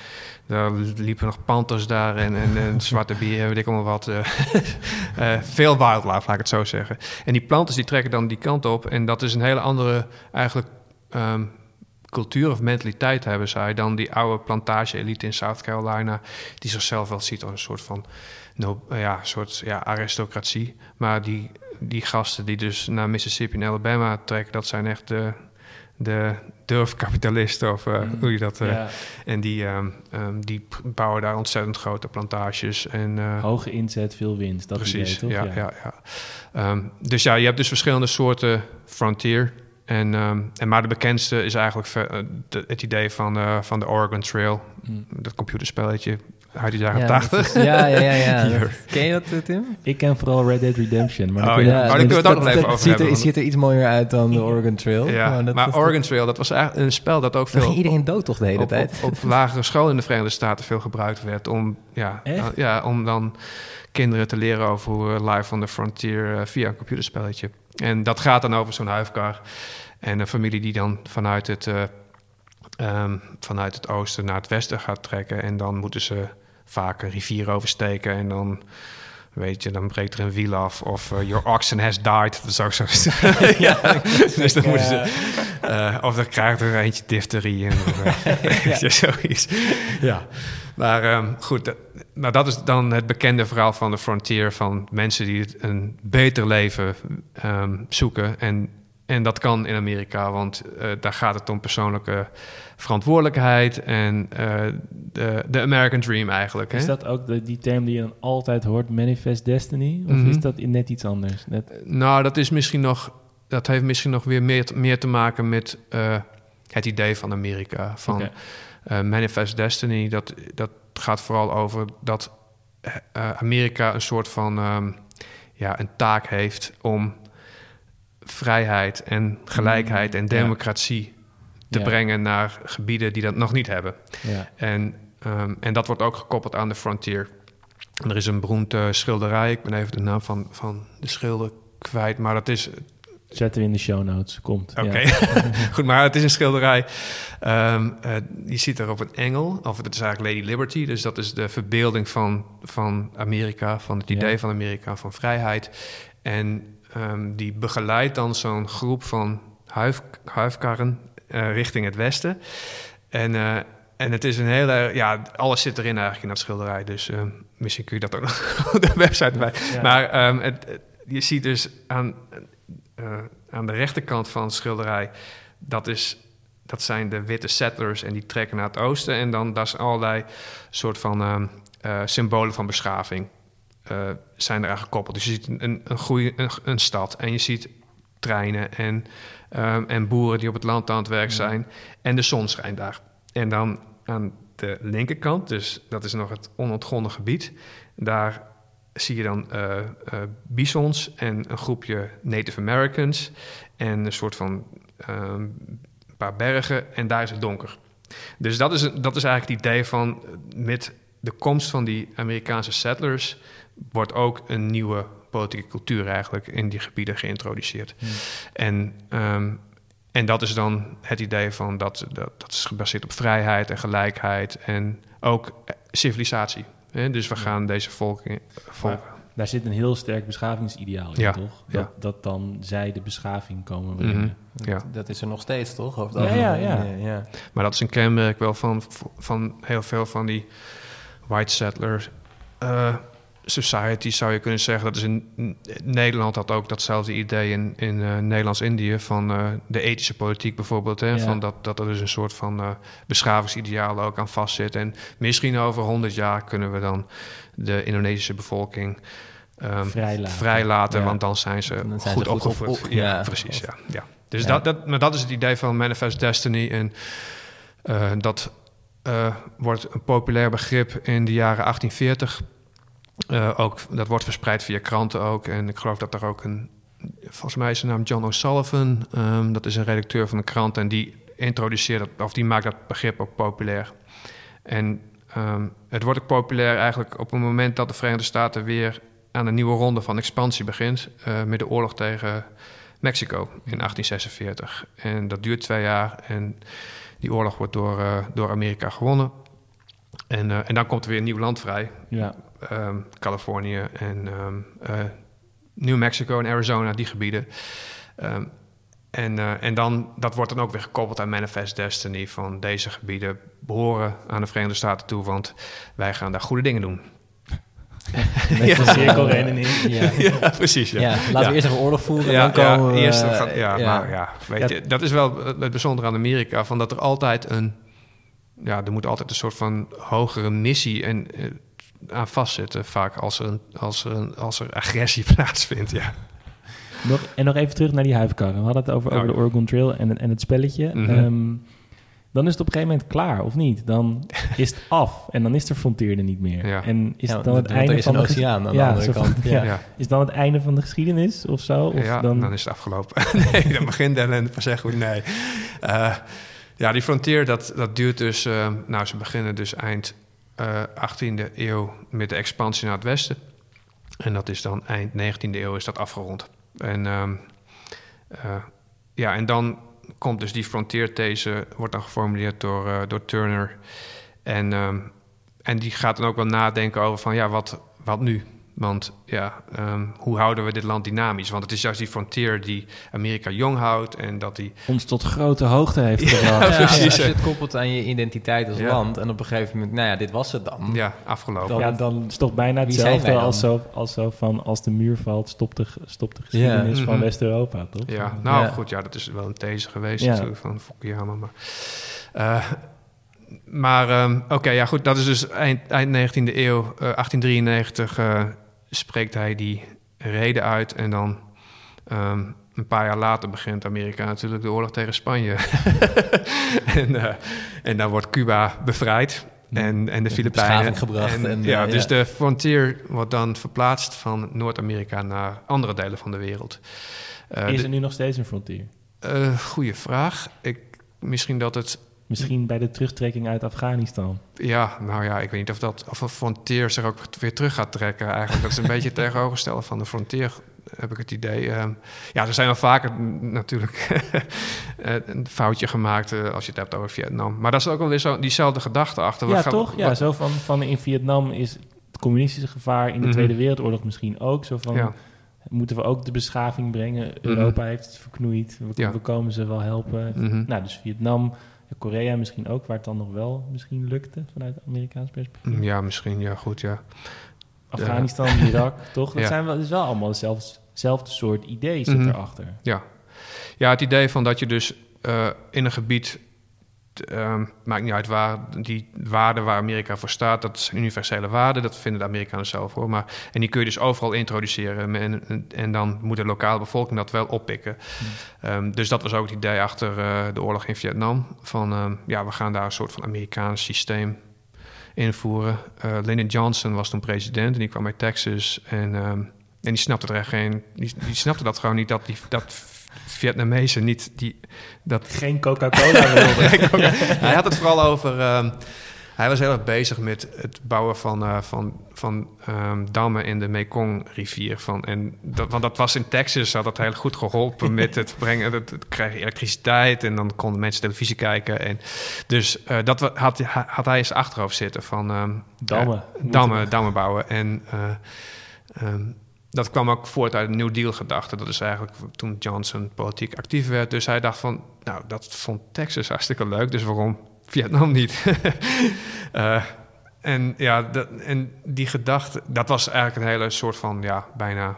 daar liepen nog panthers daar en, en, en zwarte bieren, weet ik allemaal wat. eh, eh, veel wildlife, laat ik het zo zeggen. En die planters die trekken dan die kant op. En dat is een hele andere eigenlijk ehm, cultuur of mentaliteit hebben zij dan die oude plantage-elite in South Carolina, die zichzelf wel ziet als een soort van no, ja, soort, ja, aristocratie. Maar die, die gasten die dus naar Mississippi en Alabama trekken, dat zijn echt de, de durfkapitalisten of eh, Mm. hoe je dat... ja, En die, ehm, ehm, die bouwen daar ontzettend grote plantages. En, eh, hoge inzet, veel winst. Dat Precies, idee, toch? ja, ja. ja, Ehm, dus ja, je hebt dus verschillende soorten frontier. En, en maar de bekendste is eigenlijk ver- de- het idee van, van de Oregon Trail. Mm. Dat computerspelletje uit de jaren Ja, 80. dat is- ja, ja, ja. ja. Ken je dat, eh, Tim? Ik ken vooral Red Dead Redemption. Maar Oh, kun ja. Oh, daar kunnen we het ook nog even over ziet er, ziet er iets mooier uit dan de Oregon Trail. Ja, Maar, dat maar Oregon Trail, dat was eigenlijk een spel dat ook veel ging iedereen dood toch de hele op, tijd? op, op lagere school in de Verenigde Staten veel gebruikt werd om, ja, ja, om dan kinderen te leren over hoe eh, Life on the Frontier eh, via een computerspelletje. En dat gaat dan over zo'n huifkar en een familie die dan vanuit het, eh, ehm, vanuit het oosten naar het westen gaat trekken. En dan moeten ze vaak een rivier oversteken en dan... Weet je, dan breekt er een wiel af. Of eh, your oxen has died. Dat is ook zo. ja, dus dan moeten ze... eh, of dan krijgt er eentje difterie. En, eh, ja. zoiets. Ja. Maar ehm, goed, dat, nou, dat is dan het bekende verhaal van de frontier... van mensen die een beter leven ehm, zoeken. En, en dat kan in Amerika, want eh, daar gaat het om persoonlijke verantwoordelijkheid... en eh, de, American Dream eigenlijk. Is hè? dat ook de, die term die je dan altijd hoort, Manifest Destiny? Of Mhm. is dat net iets anders? Net, Nou, dat is misschien nog. Dat heeft misschien nog weer meer, te- meer te maken met eh, het idee van Amerika. Van Manifest Destiny. Dat, dat gaat vooral over dat Amerika een soort van ehm, ja, een taak heeft om vrijheid en gelijkheid en Mm, democratie te brengen naar gebieden die dat nog niet hebben. ja. En, ehm, en dat wordt ook gekoppeld aan de frontier. En er is een beroemd eh, schilderij, ik ben even de naam van, van de schilder kwijt, maar dat is... Zetten we in de show notes. Komt. Oké, Ja. goed, maar het is een schilderij. Ehm, eh, je ziet erop een engel, of het is eigenlijk Lady Liberty, dus dat is de verbeelding van, van Amerika, van het Ja. idee van Amerika, van vrijheid. En ehm, die begeleidt dan zo'n groep van huif, huifkarren eh, richting het westen. En, eh, en het is een hele, ja, alles zit erin eigenlijk in dat schilderij. Dus eh, misschien kun je dat ook nog op de website bij. Ja. Maar ehm, het, het- je ziet dus aan, aan de rechterkant van het schilderij dat, is, dat zijn de witte settlers en die trekken naar het oosten. En dan daar zijn allerlei soort van ehm, eh, symbolen van beschaving eh, zijn eraan gekoppeld. Dus je ziet een, een, een, een stad en je ziet treinen en, ehm, en boeren die op het land aan het werk zijn. En de zon schijnt daar. En dan aan de linkerkant, dus dat is nog het onontgonnen gebied, daar zie je dan eh, eh, bisons en een groepje Native Americans en een soort van ehm, een paar bergen en daar is het donker. Dus dat is, dat is eigenlijk het idee van met de komst van die Amerikaanse settlers wordt ook een nieuwe politieke cultuur eigenlijk in die gebieden geïntroduceerd. En, ehm, en dat is dan het idee van dat, dat, dat is gebaseerd op vrijheid en gelijkheid en ook eh, civilisatie. Hè? Dus we gaan deze volken, volken Daar zit een heel sterk beschavingsideaal in, Ja, toch? ja. Dat, dat dan zij de beschaving komen Mhm. brengen. Ja. Dat is er nog steeds, toch? Over het Ja, ja. ja. Maar dat is een kenmerk wel van, van heel veel van die white settlers eh, society, zou je kunnen zeggen. Dat is in, Nederland had ook datzelfde idee in, in eh, Nederlands-Indië van eh, de ethische politiek bijvoorbeeld. Hè, Ja. van dat, dat er dus een soort van eh beschavingsideaal ook aan vastzit. En misschien over honderd jaar kunnen we dan de Indonesische bevolking ehm, Vrijlaten. vrijlaten, Ja. want dan zijn ze Dan zijn goed ze goed opgevoed. op- op- ja, ja. precies. Ja, ja. Dus. Dat, dat, maar dat is het idee van Manifest Destiny. En dat wordt een populair begrip in de jaren 1840. Eh, ook, dat wordt verspreid via kranten ook. En ik geloof dat er ook een... Volgens mij is zijn naam John O'Sullivan. ehm, dat is een redacteur van een krant. En die introduceert of die maakt dat begrip ook populair. En ehm, het wordt ook populair eigenlijk op het moment dat de Verenigde Staten weer aan een nieuwe ronde van expansie begint. eh, met de oorlog tegen Mexico in 1846. En dat duurt twee jaar. En die oorlog wordt door, eh, door Amerika gewonnen. En, en dan komt er weer een nieuw land vrij. Ja. Ehm, Californië en ehm, eh, New Mexico en Arizona, die gebieden. Ehm, en, eh, en dan, dat wordt dan ook weer gekoppeld aan Manifest Destiny van deze gebieden behoren aan de Verenigde Staten toe, want wij gaan daar goede dingen doen. Met een cirkelredening. Ja. ja, precies. Ja, laten we eerst even oorlog voeren en Ja, dan komen we... ja, eerst, eh, gaat- ja, ja. maar ja, weet Ja. je, dat is wel het bijzondere aan Amerika, van dat er altijd een, ja, er moet altijd een soort van hogere missie en, eh, aan vastzitten, vaak als er, een, als, er een, als er agressie plaatsvindt, ja. Nog, en nog even terug naar die huifkarren. We hadden het over, Oh, over de. Oregon Trail en, en het spelletje. Mhm. Ehm, dan is het op een gegeven moment klaar, of niet? Dan is het af en dan is er Frontier er niet meer. Ja. En is het dan het einde is van een de oceaan aan de Ja, andere van- kant. ja. Is dan het einde van de geschiedenis of zo? Of ja, dan... dan... is het afgelopen. nee, dan begint de ellende pas echt goed. Nee. Eh, ja, die frontier, dat, dat duurt dus... eh, nou, ze beginnen dus eind eh 18e eeuw met de expansie naar het westen. En dat is dan eind 19e eeuw is dat afgerond. En, ehm, eh, ja, en dan komt dus die frontierthese, wordt dan geformuleerd door, eh, door Turner. En, ehm, en die gaat dan ook wel nadenken over van, ja, wat, wat nu? Want ja, ehm, hoe houden we dit land dynamisch? Want het is juist die frontier die Amerika jong houdt en dat die... ons tot grote hoogte heeft gebracht. Ja, precies, Als je het koppelt aan je identiteit als Ja. land en op een gegeven moment, nou ja, dit was het dan. Ja, afgelopen. Dan- Ja, dan is toch bijna hetzelfde als zo, als zo van als de muur valt, stopt de, stopt de geschiedenis Ja. van Mhm. West-Europa, toch? Ja, nou Ja. goed, ja, dat is wel een these geweest Ja. natuurlijk van Fukuyama. Maar, eh, maar ehm, oké, ja goed, dat is dus eind, eind 19e eeuw, eh, 1893 eh, spreekt hij die reden uit en dan ehm, een paar jaar later begint Amerika natuurlijk de oorlog tegen Spanje. en, eh, en dan wordt Cuba bevrijd. En, en de Filipijnen. gebracht En, en, ja, eh, dus de frontier wordt dan verplaatst van Noord-Amerika naar andere delen van de wereld. Eh, Is de- er nu nog steeds een frontier? eh, goeie vraag. Ik, misschien dat het... Misschien bij de terugtrekking uit Afghanistan. Ja, nou ja, ik weet niet of dat of een frontier zich ook weer terug gaat trekken. Eigenlijk, dat is een beetje het tegenovergestelde van de frontier, heb ik het idee. Ehm, ja, er zijn wel vaker natuurlijk eh, een foutje gemaakt eh, als je het hebt over Vietnam. Maar dat is ook wel weer zo diezelfde gedachte achter. Ja, gaan- toch? Ja, wat- zo van, van in Vietnam is het communistische gevaar in de Mhm. Tweede Wereldoorlog misschien ook. Zo van, Ja. moeten we ook de beschaving brengen? Europa heeft het verknoeid. We, Ja. we komen ze wel helpen. Mhm. Nou, dus Vietnam, Korea misschien ook, waar het dan nog wel misschien lukte vanuit Amerikaans perspectief. Ja, misschien, ja, goed, ja. Afghanistan, Irak, toch? Dat Ja. zijn wel, is wel allemaal hetzelfde, hetzelfde soort idee zit Mhm. erachter. Ja. ja, het idee van dat je dus eh, in een gebied, ehm, maakt niet uit waar, die waarden waar Amerika voor staat, dat zijn universele waarden, dat vinden de Amerikanen zelf hoor. Maar, en die kun je dus overal introduceren en, en, en dan moet de lokale bevolking dat wel oppikken. Ehm, dus dat was ook het idee achter eh, de oorlog in Vietnam. Van ehm, ja, we gaan daar een soort van Amerikaans systeem invoeren. Uh, Lyndon Johnson was toen president en die kwam uit Texas. En, en die snapte er echt geen. Die, die snapte dat gewoon niet dat die dat Vietnamezen niet die dat. Geen Coca-Cola wilde. Hij had het vooral over. ehm, hij was heel erg bezig met het bouwen van, eh, van, van ehm, dammen in de Mekong-rivier. Van, en dat, want dat was in Texas, had dat heel goed geholpen met het brengen, het, het krijgen elektriciteit en dan konden mensen televisie kijken. En dus eh, dat had, had hij in zijn achterhoofd zitten van ehm, Dammen. dammen, dammen bouwen. En ehm, dat kwam ook voort uit een New Deal-gedachte. Dat is eigenlijk toen Johnson politiek actief werd. Dus hij dacht van, nou, dat vond Texas hartstikke leuk, dus waarom Vietnam niet? Eh, en ja, dat, en die gedachte, dat was eigenlijk een hele soort van, ja, bijna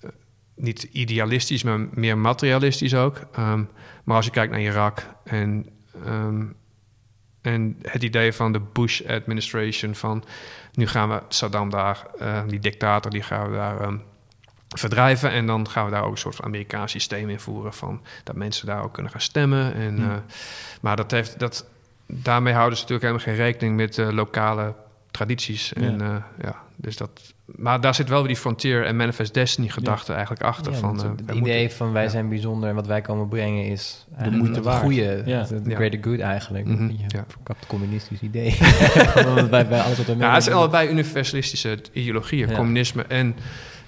eh, niet idealistisch, maar meer materialistisch ook. Ehm, maar als je kijkt naar Irak en, ehm, en het idee van de Bush administration van nu gaan we Saddam daar, eh, die dictator, die gaan we daar ehm, verdrijven. En dan gaan we daar ook een soort van Amerikaans systeem invoeren van dat mensen daar ook kunnen gaan stemmen. En, Hmm. eh, maar dat heeft, dat, daarmee houden ze natuurlijk helemaal geen rekening met eh, lokale tradities. En, ja, dus dat, maar daar zit wel weer die frontier en manifest destiny gedachte eigenlijk achter. Ja, van, want eh, het idee moeten- van wij ja. zijn bijzonder en wat wij komen brengen is eigenlijk moeite het waard. goede, het, het Ja. greater good eigenlijk. Een verkapt communistisch idee. Bij alles wat we Ja, het zijn allebei universalistische ideologieën. Ja. Communisme en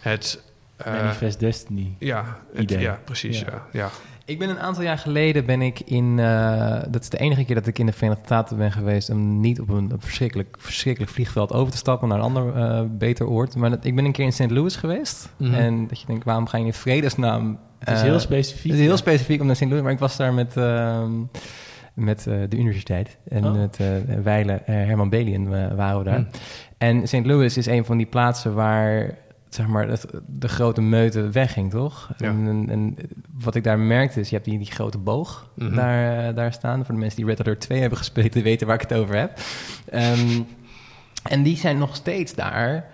het... eh, Manifest Destiny. ja, het, Idee. ja, precies. Ja. Ik ben een aantal jaar geleden ben ik in... eh, dat is de enige keer dat ik in de Verenigde Staten ben geweest... om niet op een, verschrikkelijk, verschrikkelijk vliegveld over te stappen... naar een ander eh, beter oord. Maar dat, ik ben een keer in St. Louis geweest. Mhm. En dat je denkt, waarom ga je in vredesnaam... Het is eh, heel specifiek. Het is heel specifiek om naar St. Louis, maar ik was daar met, ehm, met de universiteit. En Oh. met uh, Weile, Herman Belien waren we daar. Hm. En St. Louis is een van die plaatsen waar zeg maar, het, de grote meute wegging, toch? Ja. En, en, en wat ik daar merkte is, je hebt die, die grote boog Mhm. daar, eh, daar staan. Voor de mensen die Red Alert 2 hebben gespeeld, die weten waar ik het over heb. Ehm, en die zijn nog steeds daar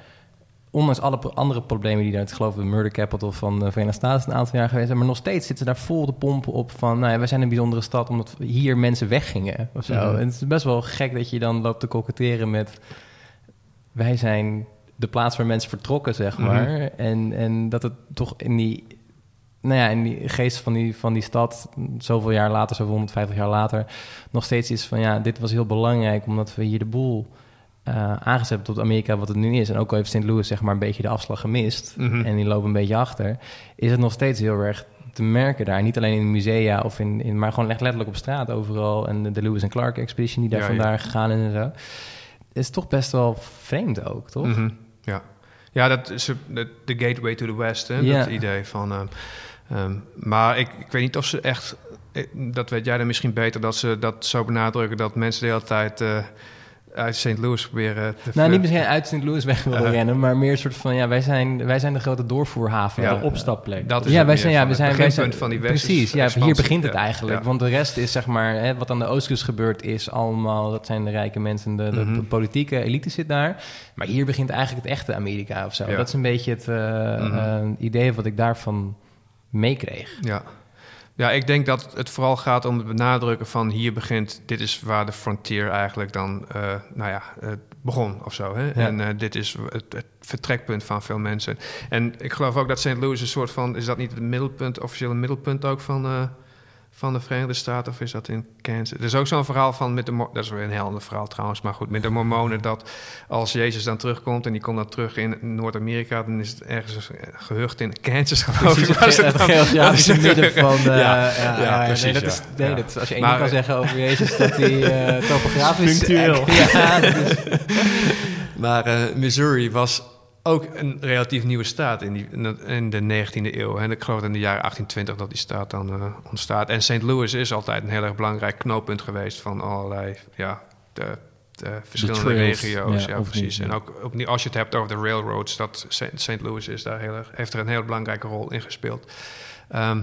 ondanks alle andere problemen die daar, ik geloof de murder capital van de Verenigde Staten een aantal jaar geweest zijn, maar nog steeds zitten daar vol de pompen op van, nou ja, wij zijn een bijzondere stad omdat hier mensen weggingen of zo. Mhm. En het is best wel gek dat je dan loopt te koketteren met, wij zijn de plaats waar mensen vertrokken, zeg Mhm. maar. En, en dat het toch in die, nou ja, in die geest van die, van die stad, zoveel jaar later, zoveel 150 jaar later, nog steeds is van, ja, dit was heel belangrijk omdat we hier de boel eh, aangezet hebben tot Amerika wat het nu is. En ook al heeft St. Louis zeg maar een beetje de afslag gemist Mhm. en die lopen een beetje achter, is het nog steeds heel erg te merken daar. Niet alleen in musea, of in, in, maar gewoon echt letterlijk op straat overal. En de, de Lewis en Clark Expedition die daar Ja, gegaan is en zo. is toch best wel vreemd ook, toch? Mhm, ja dat is de, gateway to the west, hè, dat idee van... ehm, ehm, maar ik, ik weet niet of ze echt... eh, Dat weet jij dan misschien beter, dat ze dat zo benadrukken... dat mensen de hele tijd eh, uit St. Louis proberen te... Nou, niet misschien uit St. Louis weg willen rennen, maar meer een soort van, ja, wij zijn, wij zijn de grote doorvoerhaven. Ja, de opstapplek. Dat is ja, wij zijn, ja, we zijn, wij zijn beginpunt van die westerse Precies, ja, hier begint het Ja, eigenlijk. ja. Want de rest is zeg maar, hè, wat aan de oostkust gebeurt, is allemaal, dat zijn de rijke mensen, de, de Mhm. politieke elite zit daar. Maar hier begint eigenlijk het echte Amerika of zo. Dat is een beetje het eh, Mhm. eh, idee wat ik daarvan meekreeg. Ja. Ja, ik denk dat het vooral gaat om het benadrukken van hier begint, dit is waar de frontier eigenlijk dan, eh, nou ja, eh, begon of zo. Hè? Ja. En eh, dit is het, het vertrekpunt van veel mensen. En ik geloof ook dat St. Louis een soort van, is dat niet het middelpunt, officiële middelpunt ook van, van de Verenigde Staten of is dat in Kansas? Er is ook zo'n verhaal van, met de, dat is weer een heel ander verhaal trouwens, maar goed, met de Mormonen dat als Jezus dan terugkomt en die komt dan terug in Noord-Amerika, dan is het ergens gehucht in Kansas geloof ik. het het Dat is- midden van... eh, Ja, ja, ja, nee, precies, dat is, nee, Ja. dat als je één ding kan zeggen over Jezus, dat hij eh, topografisch... Punctueel. Ja, dat is, Maar eh, Missouri was ook een relatief nieuwe staat in, die, in de 19e eeuw. En ik geloof in de jaren 1820 dat die staat dan eh, ontstaat. En St. Louis is altijd een heel erg belangrijk knooppunt geweest van allerlei ja, de, de verschillende trails, regio's. ja, precies. niet, En ook, als je het hebt over de railroads, dat St. Louis is daar heel erg, heeft er een heel belangrijke rol in gespeeld. Ehm,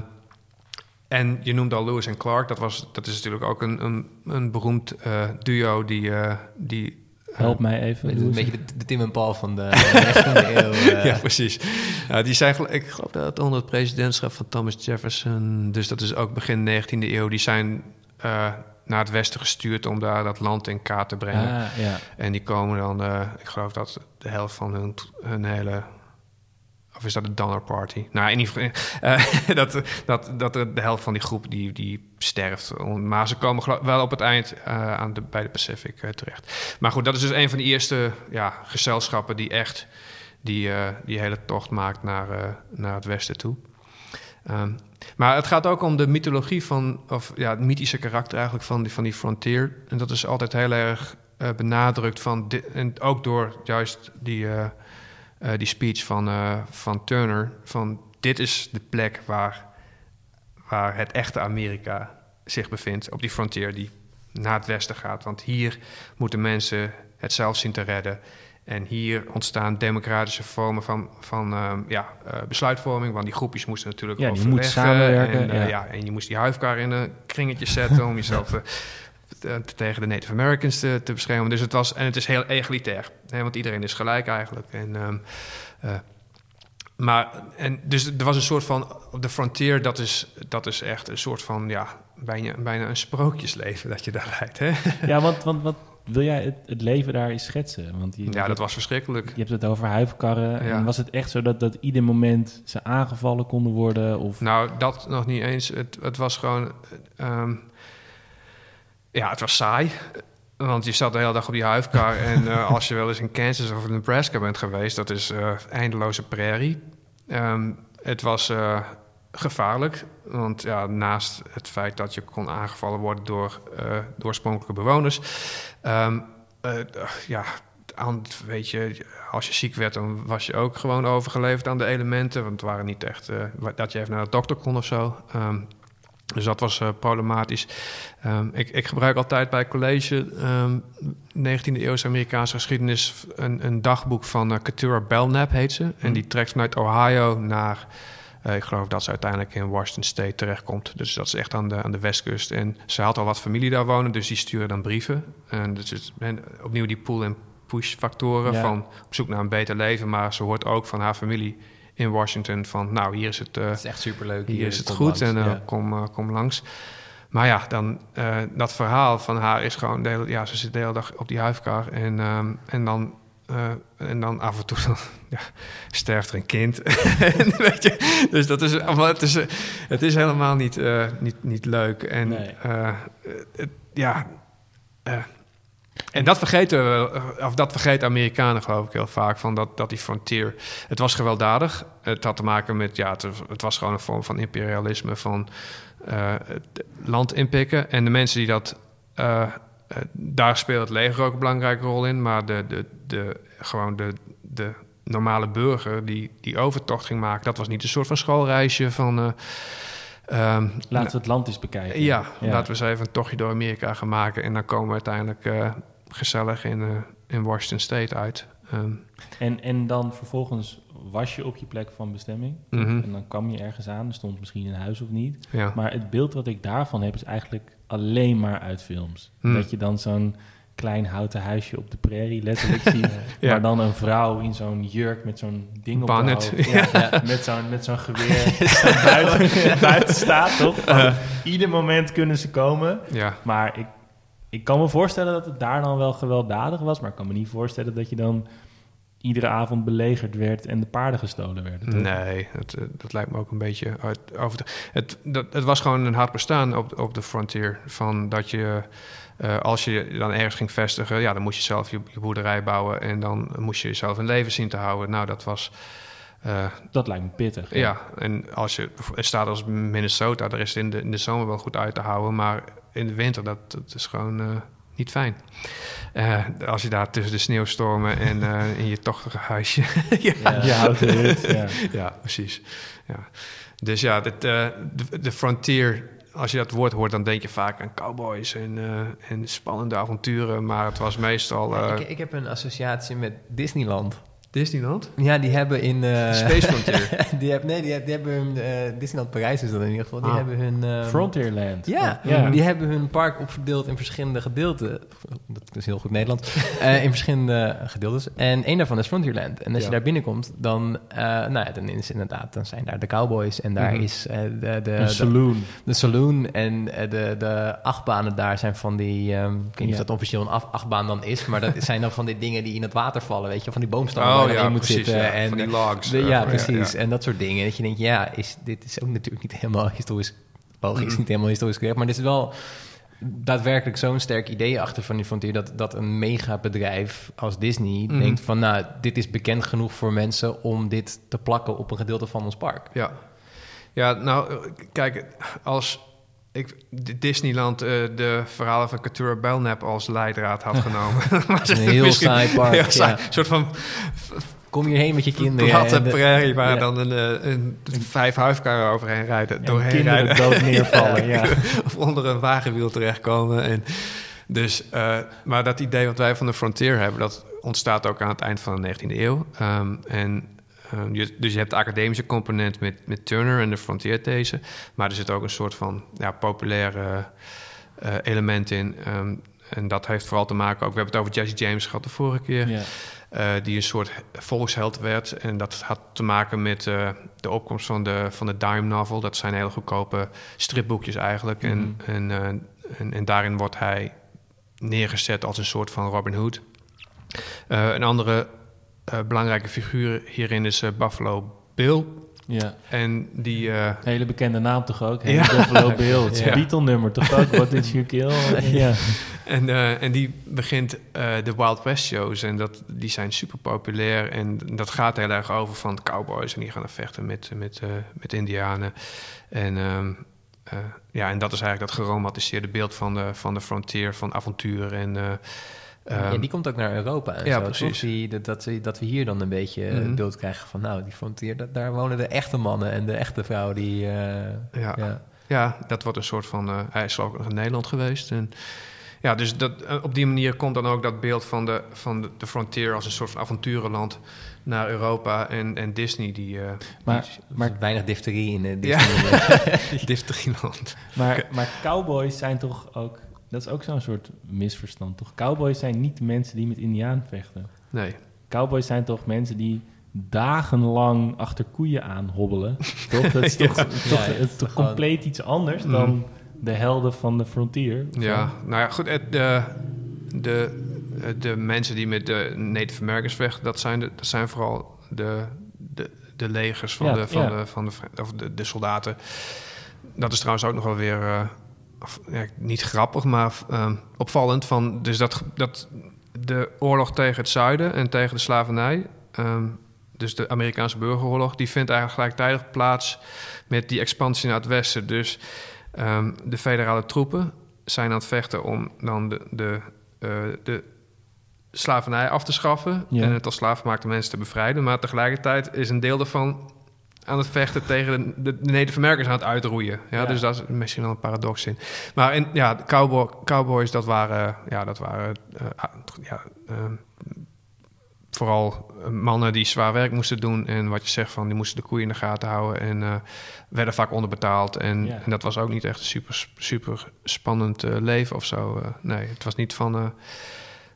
en je noemde al Lewis en Clark. Dat, was, dat is natuurlijk ook een, een, een beroemd eh, duo die... eh, die Help mij even. Een Louis. beetje de, de Tim en Paul van de 19e eeuw. eh. ja, precies. Die zijn, ik geloof dat het onder het presidentschap van Thomas Jefferson... dus dat is ook begin 19e eeuw... die zijn eh, naar het westen gestuurd om daar dat land in kaart te brengen. Ah, ja. En die komen dan, eh, ik geloof dat de helft van hun, hun hele. Of is dat de Donner Party? Nou, in ieder geval, eh, dat, dat, dat de helft van die groep die, die sterft. Maar ze komen wel op het eind eh, aan de, bij de Pacific eh, terecht. Maar goed, dat is dus een van de eerste ja, gezelschappen die echt die, die hele tocht maakt naar, naar het westen toe. Ehm, maar het gaat ook om de mythologie van, of ja, het mythische karakter eigenlijk van die, van die frontier. En dat is altijd heel erg benadrukt van, en ook door juist die, die speech van, eh, van Turner, van dit is de plek waar, waar het echte Amerika zich bevindt, op die frontier die naar het westen gaat. Want hier moeten mensen het zelf zien te redden. En hier ontstaan democratische vormen van, van ehm, ja, eh, besluitvorming. Want die groepjes moesten natuurlijk Ja, die overleggen. moeten samenwerken, En, eh, ja. ja, en je moest die huifkar in een kringetje zetten om jezelf eh, te- tegen de Native Americans te, te beschermen. Dus het was, en het is heel egalitair. Hè, want iedereen is gelijk eigenlijk. En, ehm, eh, maar, en dus er was een soort van, de frontier, dat is, dat is echt een soort van, ja, bijna, bijna een sprookjesleven dat je daar leidt. Hè? ja, want, want wat wil jij het, het leven daar eens schetsen? Want je, Ja, dat was verschrikkelijk. Je hebt het over huifkarren. Ja. En was het echt zo dat, dat ieder moment ze aangevallen konden worden? Of... Nou, dat nog niet eens. Het, het was gewoon. ehm, ja, het was saai. Want je zat de hele dag op die huifkar. en eh, als je wel eens in Kansas of Nebraska bent geweest, dat is eh, eindeloze prairie. Ehm, het was eh, gevaarlijk. Want ja, naast het feit dat je kon aangevallen worden door, door oorspronkelijke bewoners. ehm, eh, ja, aan, weet je, als je ziek werd, dan was je ook gewoon overgeleverd aan de elementen. Want het waren niet echt dat je even naar de dokter kon of zo. Ehm, dus dat was eh, problematisch. Ehm, ik, ik gebruik altijd bij college ehm 19e eeuwse Amerikaanse geschiedenis een, een dagboek van eh Keturah Belknap heet ze. En die trekt vanuit Ohio naar, eh, ik geloof dat ze uiteindelijk in Washington State terechtkomt. Dus dat is echt aan de, aan de westkust. En ze had al wat familie daar wonen, dus die sturen dan brieven. En dus het, en opnieuw die pull- en push factoren Ja. van op zoek naar een beter leven. Maar ze hoort ook van haar familie in Washington van, nou hier is het... eh, Het is echt superleuk. hier is het goed langs. en eh, Ja. kom, eh, kom langs. Maar ja, dan, dat verhaal van haar is gewoon... De hele, ja, ze zit de hele dag op die huifkar en, ehm, en, dan, en dan af en toe dan, ja, sterft er een kind. En weet je, dus dat is, het, is, het is helemaal niet, niet, niet leuk. En Nee. het- ja... eh, en dat vergeten we, of dat vergeten Amerikanen geloof ik heel vaak, van dat, dat die frontier, het was gewelddadig. Het had te maken met, ja, het, was gewoon een vorm van imperialisme, van eh, het land inpikken. En de mensen die dat, eh, eh, daar speelt het leger ook een belangrijke rol in, maar de, de, de, gewoon de, de normale burger die die overtocht ging maken, dat was niet een soort van schoolreisje van... eh, ehm, Laten we het land eens bekijken. ja, laten we eens even een tochtje door Amerika gaan maken. En dan komen we uiteindelijk eh, gezellig in, eh, in Washington State uit. Ehm, En, en dan vervolgens was je op je plek van bestemming. mhm, En dan kwam je ergens aan. Er stond misschien een huis of niet. ja. Maar het beeld wat ik daarvan heb is eigenlijk alleen maar uit films. Hmm. Dat je dan zo'n klein houten huisje op de prairie letterlijk ziet. Ja. Maar dan een vrouw in zo'n jurk met zo'n ding op de hoofd. Ja, met zo'n met zo'n geweer buiten, buiten staat, toch? Van, ieder moment kunnen ze komen. ja. Maar ik, ik kan me voorstellen dat het daar dan wel gewelddadig was. Maar ik kan me niet voorstellen dat je dan iedere avond belegerd werd en de paarden gestolen werden. toch? Nee, dat, eh, dat lijkt me ook een beetje uit, over het, dat, het was gewoon een hard bestaan op, op de frontier. Van dat je, eh, als je dan ergens ging vestigen, ja, dan moest je zelf je, je boerderij bouwen. En dan moest je jezelf in leven zien te houden. Nou, dat was... eh, Dat lijkt me pittig. Ja, en als je een staat als Minnesota, daar is het in de, in de zomer wel goed uit te houden, maar in de winter, dat, dat is gewoon eh, niet fijn. Als je daar tussen de sneeuwstormen en in je tochtige huisje. ja, Ja, je houdt hut. Ja. ja, precies. Ja. Dus ja, dit, de, de frontier, als je dat woord hoort, dan denk je vaak aan cowboys en, eh, en spannende avonturen, maar het was meestal. Ja, eh, ik, ik heb een associatie met Disneyland. Disneyland? Ja, die hebben in... eh, Space Frontier. die hebben, nee, die, die hebben hun... eh, Disneyland Parijs is dat in ieder geval. Die Ah. hebben hun... eh, Frontierland. Ja, Ja. die hebben hun park opverdeeld in verschillende gedeelten. Dat is heel goed Nederlands. Eh, in verschillende gedeeltes. En één daarvan is Frontierland. En als Ja. je daar binnenkomt, dan, eh, nou ja, dan is inderdaad, dan zijn daar de cowboys. En daar Mhm. is eh, de, de, Een saloon. de saloon. En de, de achtbanen daar zijn van die... ehm, ik weet niet Ja. of dat officieel een af- achtbaan dan is. Maar dat zijn dan van die dingen die in het water vallen. Weet je, van die boomstammen waar Oh ja, in moet precies. zitten. ja. En, logs. de- ja, precies. En dat soort dingen. Dat je denkt, ja, is, dit is ook natuurlijk niet helemaal historisch... Logisch, Mhm. niet helemaal historisch correct. Maar dit is wel daadwerkelijk zo'n sterk idee achter van die Frontier... dat, dat een megabedrijf als Disney Mhm. denkt van... nou, dit is bekend genoeg voor mensen om dit te plakken op een gedeelte van ons park. Ja. ja, nou, kijk, als ik Disneyland eh, de verhalen van Katura Belknap als leidraad had genomen... was Een heel saai park, heel saai. ja. Een soort van Kom hierheen met je kinderen. platte prairie waar ja. dan een, eh, een, vijf huifkarren overheen rijden, En doorheen kinderen rijden. dood neervallen, ja. of onder een wagenwiel terechtkomen. En dus, eh, maar dat idee wat wij van de Frontier hebben, dat ontstaat ook aan het eind van de 19e eeuw. Ehm, en, ehm, je, dus je hebt de academische component met, met Turner en de Frontier these. Maar er zit ook een soort van ja, populaire eh, element in. Ehm, en dat heeft vooral te maken ook... We hebben het over Jesse James gehad de vorige keer. Ja. eh, die een soort volksheld werd. En dat had te maken met eh, de opkomst van de, van de dime novel. Dat zijn hele goedkope stripboekjes eigenlijk. Mhm. en, en, en, en daarin wordt hij neergezet als een soort van Robin Hood. Een andere belangrijke figuur hierin is eh, Buffalo Bill. ja. En die... eh, Hele bekende naam toch ook? Hè? Ja. Buffalo Bill. Het is Ja. Beatle-nummer toch ook? What did you kill? Ja. En, eh, en die begint eh, de Wild West shows. En dat, die zijn super populair. En dat gaat heel erg over van cowboys. En die gaan er vechten met, met, eh, met indianen. En, ehm, eh, ja, en dat is eigenlijk dat geromantiseerde beeld van de, van de frontier, van avontuur. En, eh, Ja, ehm, die komt ook naar Europa en ja, zo, precies. Die, dat, dat, we- dat we hier dan een beetje het beeld krijgen van... nou, die Frontier, dat, daar wonen de echte mannen en de echte vrouwen die... eh, ja, ja. ja. dat wordt een soort van... eh, hij is ook nog in Nederland geweest. En, ja, dus dat, op die manier komt dan ook dat beeld van de, van de, de frontier... als een soort van avonturenland naar Europa. En, en Disney die... eh, Maar, Maar maar, weinig difterie in de Ja. Disney. Difterieland. maar, maar cowboys zijn toch ook... Dat is ook zo'n soort misverstand, toch? Cowboys zijn niet mensen die met indiaan vechten. Nee. Cowboys zijn toch mensen die dagenlang achter koeien aan hobbelen. Toch? Dat is toch, Ja, toch, ja, het is toch gewoon- compleet iets anders Mm. dan de helden van de frontier. Ja, nou ja, goed. het- De, de, de mensen die met de Native Americans vechten, dat zijn, de, dat zijn vooral de, de, de legers van, Ja, de, van, de, van de, of de, de soldaten. Dat is trouwens ook nog wel weer, eh, ja, niet grappig, maar eh, opvallend. Van, dus dat, dat de oorlog tegen het zuiden en tegen de slavernij, ehm, dus de Amerikaanse burgeroorlog, die vindt eigenlijk gelijktijdig plaats met die expansie naar het westen. Dus ehm, de federale troepen zijn aan het vechten om dan de, de, eh, de slavernij af te schaffen Ja. en het als slaafgemaakte mensen te bevrijden. Maar tegelijkertijd is een deel daarvan aan het vechten tegen de, de Americans aan het uitroeien. Ja, Ja. Dus dat is misschien wel een paradox in. Maar in, ja, de cowboy, cowboys, dat waren, ja, dat waren eh, ah, ja, ehm, vooral eh, mannen die zwaar werk moesten doen. En wat je zegt van, die moesten de koeien in de gaten houden. En eh, werden vaak onderbetaald. En, Ja. en dat was ook niet echt een super, super spannend leven of zo. nee, het was niet van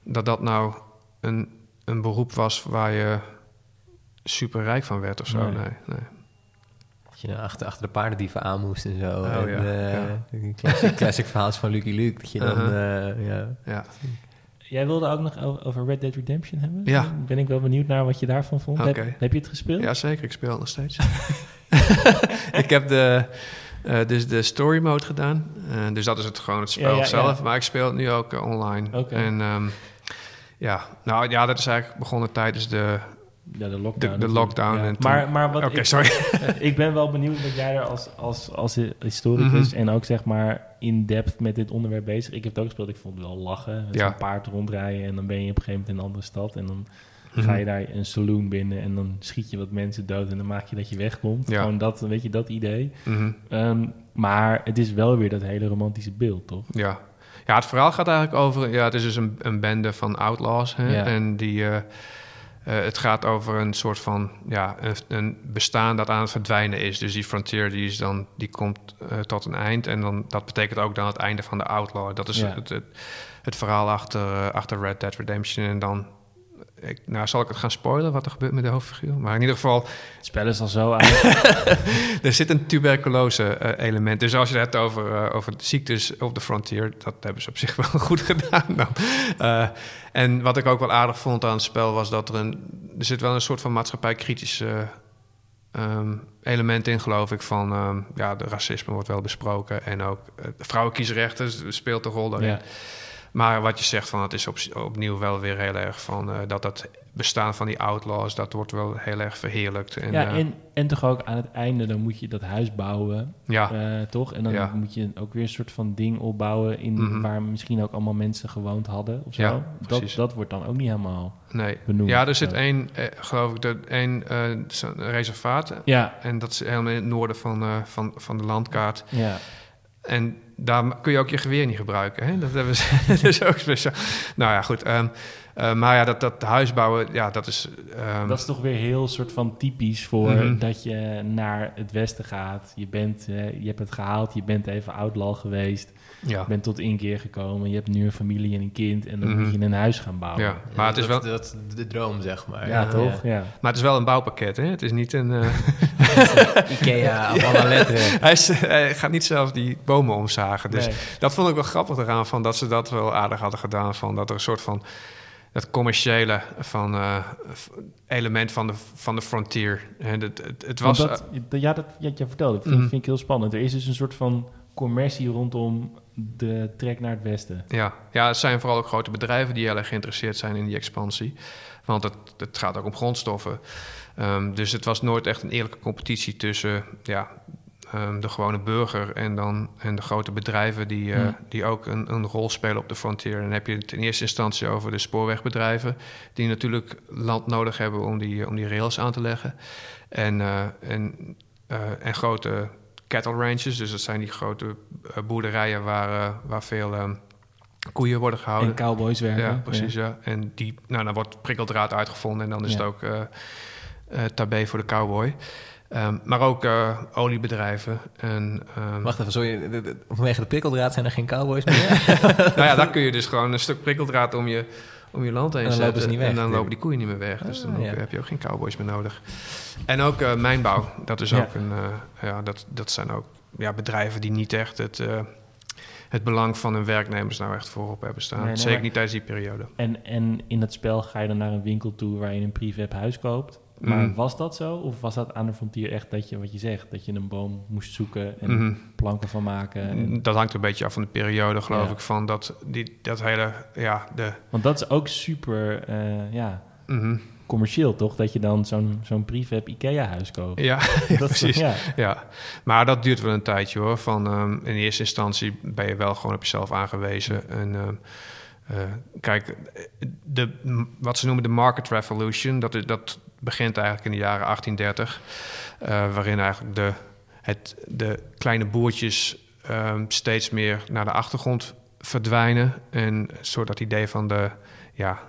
dat dat nou een, een beroep was waar je super rijk van werd of zo. Nee. Nee, nee. Dat je nou achter, achter de paardendieven aan moest en zo. Oh, en, ja, eh, ja. een Classic, classic verhaal van Lucky Luke. Dat je dan... Uh-huh. eh, ja. Ja. Jij wilde ook nog over Red Dead Redemption hebben? Ja. Ben ik wel benieuwd naar wat je daarvan vond. Oké. Heb, heb je het gespeeld? ja, zeker. Ik speel het nog steeds. ik heb de, eh, dus de story mode gedaan. Eh, dus dat is het gewoon het spel Ja, ja, zelf. ja. Maar ik speel het nu ook eh, online. Oké. En ehm, ja, nou ja, dat is eigenlijk begonnen tijdens de, Ja, de lockdown. de, lockdown. Ja. En toen- Maar, maar wat Oké, ik, sorry. ik ben wel benieuwd wat jij er als, als, als historicus Mhm. en ook zeg maar in-depth met dit onderwerp bezig. Ik heb het ook gespeeld, ik vond het wel lachen. Met Ja. zo'n paard rondrijden en dan ben je op een gegeven moment in een andere stad. En dan Mhm. ga je daar een saloon binnen en dan schiet je wat mensen dood en dan maak je dat je wegkomt. Ja. Gewoon dat, weet je, dat idee. Mhm. Ehm, maar het is wel weer dat hele romantische beeld, toch? Ja. ja, het verhaal gaat eigenlijk over... Ja, het is dus een, een bende van outlaws. Hè? Ja. En die... eh, het gaat over een soort van ja, een, een bestaan dat aan het verdwijnen is. Dus die frontier die is dan, die komt eh, tot een eind. En dan, dat betekent ook dan het einde van de Outlaw. Dat is Ja. het, het, het verhaal achter, eh, achter Red Dead Redemption. En dan, ik, nou zal ik het gaan spoilen wat er gebeurt met de hoofdfiguur. Maar in ieder geval, Het spel is al zo uit. er zit een tuberculose-element. dus als je het hebt over, eh, over ziektes op de frontier, dat hebben ze op zich wel goed gedaan. Dan. Eh, en wat ik ook wel aardig vond aan het spel was dat er een. Er zit wel een soort van maatschappij-kritische ehm, element in, geloof ik. Van ehm, ja, de racisme wordt wel besproken. En ook uh, vrouwenkiesrechten speelt een rol daarin. ja. Maar wat je zegt, van het is op, opnieuw wel weer heel erg van eh, dat dat bestaan van die outlaws, dat wordt wel heel erg verheerlijkt. En, ja, eh, en, en toch ook aan het einde, dan moet je dat huis bouwen, ja, eh, toch? En dan Ja. moet je ook weer een soort van ding opbouwen in Mhm. waar misschien ook allemaal mensen gewoond hadden of zo. Ja, dat, dat wordt dan ook niet helemaal nee. benoemd. Ja, er zit één, eh, geloof ik, er één zo'n reservaat. Ja, En dat is helemaal in het noorden van, van, van de landkaart. ja. En daar kun je ook je geweer niet gebruiken. Hè? Dat, hebben ze, ook speciaal. Nou ja, goed. ehm, eh, maar ja, dat, dat huis bouwen, ja, dat is... ehm, Dat is toch weer heel soort van typisch voor Mhm. dat je naar het westen gaat. Je, bent, eh, je hebt het gehaald, je bent even outlaw geweest. Ja. Je bent tot inkeer gekomen. Je hebt nu een familie en een kind. En dan Mhm. moet je een huis gaan bouwen. ja, maar het is wel... dat, dat is de droom, zeg maar. Ja, toch? Ja. Maar het is wel een bouwpakket, hè? Het is niet een... eh, Ikea, alle letteren. hij, is- hij gaat niet zelf die bomen omzagen. Dus Nee. dat vond ik wel grappig eraan, van dat ze dat wel aardig hadden gedaan. Van dat er een soort van... Dat commerciële van, eh, element van de, van de frontier. En het, het, het was... Want dat, ja, dat ja, je vertelde, dat vind, Mhm. vind ik heel spannend. Er is dus een soort van commercie rondom de trek naar het westen. Ja, ja, het zijn vooral ook grote bedrijven die heel erg geïnteresseerd zijn in die expansie. Want het, het gaat ook om grondstoffen. Ehm, dus het was nooit echt een eerlijke competitie tussen ja, ehm, de gewone burger en, dan, en de grote bedrijven die, eh, Hmm. die ook een, een rol spelen op de frontier. En dan heb je het in eerste instantie over de spoorwegbedrijven, die natuurlijk land nodig hebben om die, om die rails aan te leggen. En, eh, en, eh, en grote cattle ranches, dus dat zijn die grote eh, boerderijen waar, eh, waar veel ehm, koeien worden gehouden. En cowboys werken. Ja, precies, ja. En die, nou, dan wordt prikkeldraad uitgevonden en dan is Ja. het ook eh, tabé voor de cowboy. Ehm, maar ook oliebedrijven. En, ehm, Wacht even, sorry. de- de- Vanwege de prikkeldraad zijn er geen cowboys meer. nou ja, daar kun je dus gewoon een stuk prikkeldraad om je, om je land heen En dan zetten. lopen ze niet weg, en dan lopen die koeien niet meer weg. Dus dan Ah, ook- heb je ook geen cowboys meer nodig. En ook eh, mijnbouw. Dat is ook een... eh, ja, dat, dat zijn ook ja, bedrijven die niet echt het... eh, het belang van hun werknemers nou echt voorop hebben staan. Nee, nee, Zeker niet tijdens die periode. En, en in het spel ga je dan naar een winkel toe waar je een prefab huis koopt. Maar Mhm. was dat zo? Of was dat aan de frontier echt dat je, wat je zegt, dat je een boom moest zoeken en Mhm. planken van maken? En- Dat hangt een beetje af van de periode, geloof Ja. ik. Van dat, die, dat hele, ja, de... Want dat is ook super eh, ja, mhm. commercieel, toch? Dat je dan zo'n zo'n prefab IKEA-huis koopt. Ja, Dat is- precies. Ja. ja. Maar dat duurt wel een tijdje, hoor. Van, ehm, in eerste instantie ben je wel gewoon op jezelf aangewezen. En ehm, eh, kijk, de, wat ze noemen de market revolution... dat, dat begint eigenlijk in de jaren 1830... eh, waarin eigenlijk de, het, de kleine boertjes ehm, steeds meer naar de achtergrond verdwijnen. En soort dat idee van de... Ja,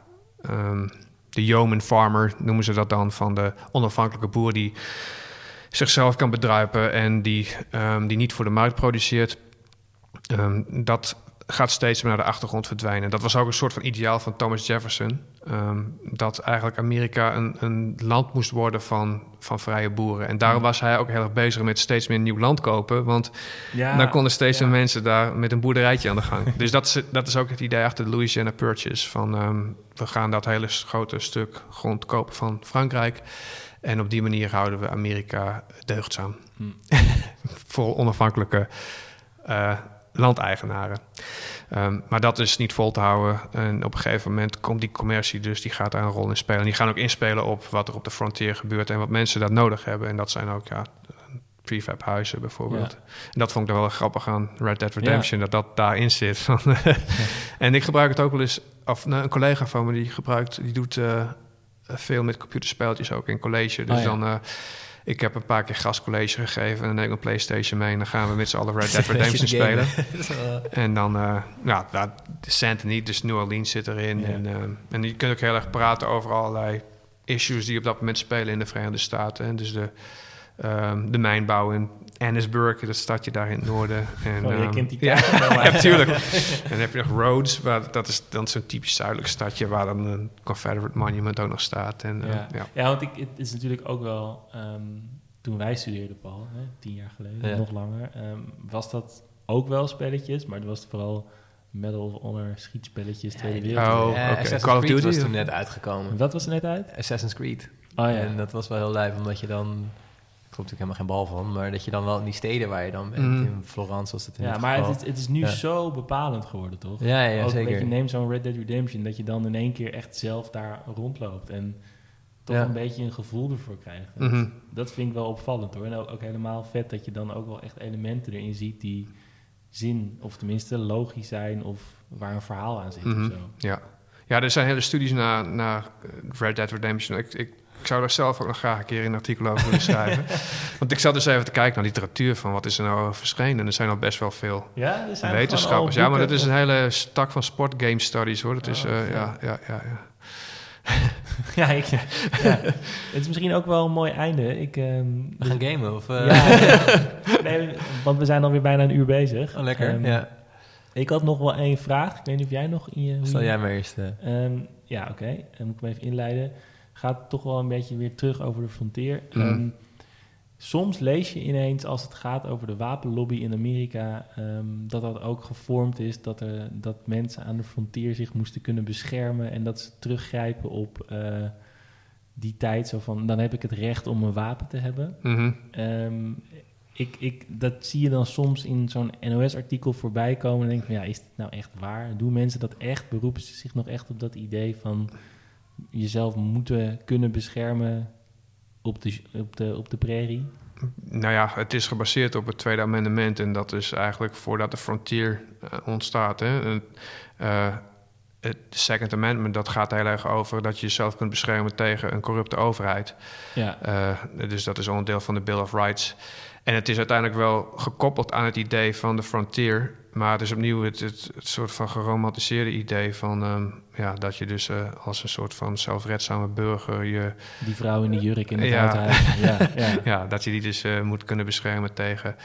ehm, de yeoman farmer noemen ze dat dan, van de onafhankelijke boer die zichzelf kan bedruipen en die, ehm, die niet voor de markt produceert. Dat gaat steeds meer naar de achtergrond verdwijnen. Dat was ook een soort van ideaal van Thomas Jefferson. Ehm, dat eigenlijk Amerika een, een land moest worden van, van vrije boeren. En daarom was hij ook heel erg bezig met steeds meer nieuw land kopen. Want Ja, dan konden steeds ja. meer mensen daar met een boerderijtje aan de gang. dus dat is, dat is ook het idee achter de Louisiana Purchase. Van ehm, we gaan dat hele grote stuk grond kopen van Frankrijk. En op die manier houden we Amerika deugdzaam. Hm. Voor onafhankelijke eh, landeigenaren. Ehm, maar dat is niet vol te houden. En op een gegeven moment komt die commercie dus, die gaat daar een rol in spelen. En die gaan ook inspelen op wat er op de frontier gebeurt en wat mensen daar nodig hebben. En dat zijn ook ja, prefab huizen bijvoorbeeld. En dat vond ik er wel grappig aan Red Dead Redemption, dat dat daarin zit. En ik gebruik het ook wel eens, of nou, een collega van me die gebruikt, die doet eh, veel met computerspelletjes ook in college. Dus Oh, ja. dan, eh, ik heb een paar keer gastcollege gegeven en dan neem ik een Playstation mee en dan gaan we met z'n allen Red Dead Redemption spelen. En dan, eh ja, nou, Santa niet, dus New Orleans zit erin. Ja. En, eh, en je kunt ook heel erg praten over allerlei issues die op dat moment spelen in de Verenigde Staten. En dus de, ehm, de mijnbouw in Annisburg, dat stadje daar in het noorden. En, Oh, je ehm, kent die ja, ja, tuurlijk. en dan heb je nog Rhodes, waar, dat is dan zo'n typisch zuidelijk stadje... waar dan een Confederate Monument ook nog staat. En, eh, Ja. ja. Ja, want ik, het is natuurlijk ook wel... ehm, toen wij studeerden, Paul, hè, tien jaar geleden, Ja. nog langer... ehm, was dat ook wel spelletjes, maar het was vooral Medal of Honor schietspelletjes, Tweede Wereldoorlog. Oh. Assassin's Call of Creed Duty was toen net uitgekomen. Wat was er net uit? Assassin's Creed. Oh ja. En dat was wel heel lijp, omdat je dan... Ik klopt natuurlijk helemaal geen bal van, maar dat je dan wel in die steden waar je dan bent, Mhm. in Florence was het in ja, maar geval. het is, het is nu Ja. zo bepalend geworden, toch? Ja, ja, ook, zeker. Weet je, neem zo'n Red Dead Redemption, dat je dan in één keer echt zelf daar rondloopt en toch Ja. een beetje een gevoel ervoor krijgt. Mhm. dat, dat vind ik wel opvallend hoor. En ook, ook helemaal vet dat je dan ook wel echt elementen erin ziet die zin, of tenminste logisch zijn, of waar een verhaal aan zit Mhm. of zo. Ja. ja, er zijn hele studies naar, naar Red Dead Redemption. Ik, ik, ik zou daar zelf ook nog graag een keer een artikel over willen schrijven. Want ik zat dus even te kijken naar literatuur van wat is er nou verschenen. En er zijn al best wel veel Ja, er zijn wetenschappers. Ja, maar dat is een hele stak van sportgame studies hoor. Dat is, Oh, eh, ja, ja, ja, ja. Ja, ik, ja, het is misschien ook wel een mooi einde. Ik, ehm, We gaan gamen, of... eh, ja, nee, want we zijn alweer bijna een uur bezig. Oh, lekker, Ehm, ja. Ik had nog wel één vraag. Ik weet niet of jij nog in je... Stel jij maar eerst. eh. Ehm, ja, oké. Dan moet ik hem even inleiden. Gaat toch wel een beetje weer terug over de frontier. Ehm, soms lees je ineens als het gaat over de wapenlobby in Amerika... ehm, dat dat ook gevormd is dat, er, dat mensen aan de frontier zich moesten kunnen beschermen... en dat ze teruggrijpen op eh, die tijd. Zo van, dan heb ik het recht om een wapen te hebben. Mhm. Ehm, ik, ik, dat zie je dan soms in zo'n NOS-artikel voorbij komen. En denk ik, van, ja, is dit nou echt waar? Doen mensen dat echt? Beroepen ze zich nog echt op dat idee van jezelf moeten kunnen beschermen op de, op de, op de prairie? Nou ja, het is gebaseerd op het Tweede Amendement. En dat is eigenlijk voordat de frontier eh, ontstaat. Hè. Eh, het Second Amendment, dat gaat heel erg over dat je jezelf kunt beschermen tegen een corrupte overheid. Ja, Eh, dus dat is onderdeel van de Bill of Rights. En het is uiteindelijk wel gekoppeld aan het idee van de frontier. Maar het is opnieuw het, het, het soort van geromantiseerde idee van ehm, ja, dat je dus eh, als een soort van zelfredzame burger je, die vrouw in de jurk in het Ja. huis. Ja, ja. ja, dat je die dus eh, moet kunnen beschermen tegen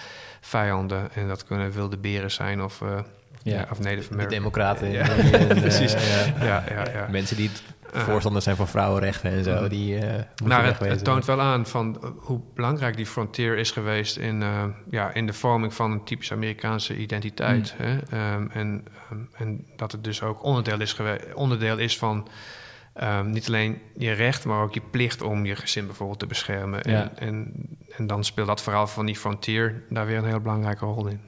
vijanden. En dat kunnen wilde beren zijn of, eh, Ja. ja. of Native De democraten. Ja, en, precies. ja. Ja, ja, ja. Mensen die het Eh, voorstander zijn van vrouwenrechten en zo, Mhm. die eh moeten Nou, het, toont wel aan van eh, hoe belangrijk die frontier is geweest in, eh, ja, in de vorming van een typisch Amerikaanse identiteit. Hè? Ehm, en, ehm, en dat het dus ook onderdeel is, onderdeel is van ehm, niet alleen je recht, maar ook je plicht om je gezin bijvoorbeeld te beschermen. En, Ja. en, en dan speelt dat verhaal van die frontier daar weer een heel belangrijke rol in.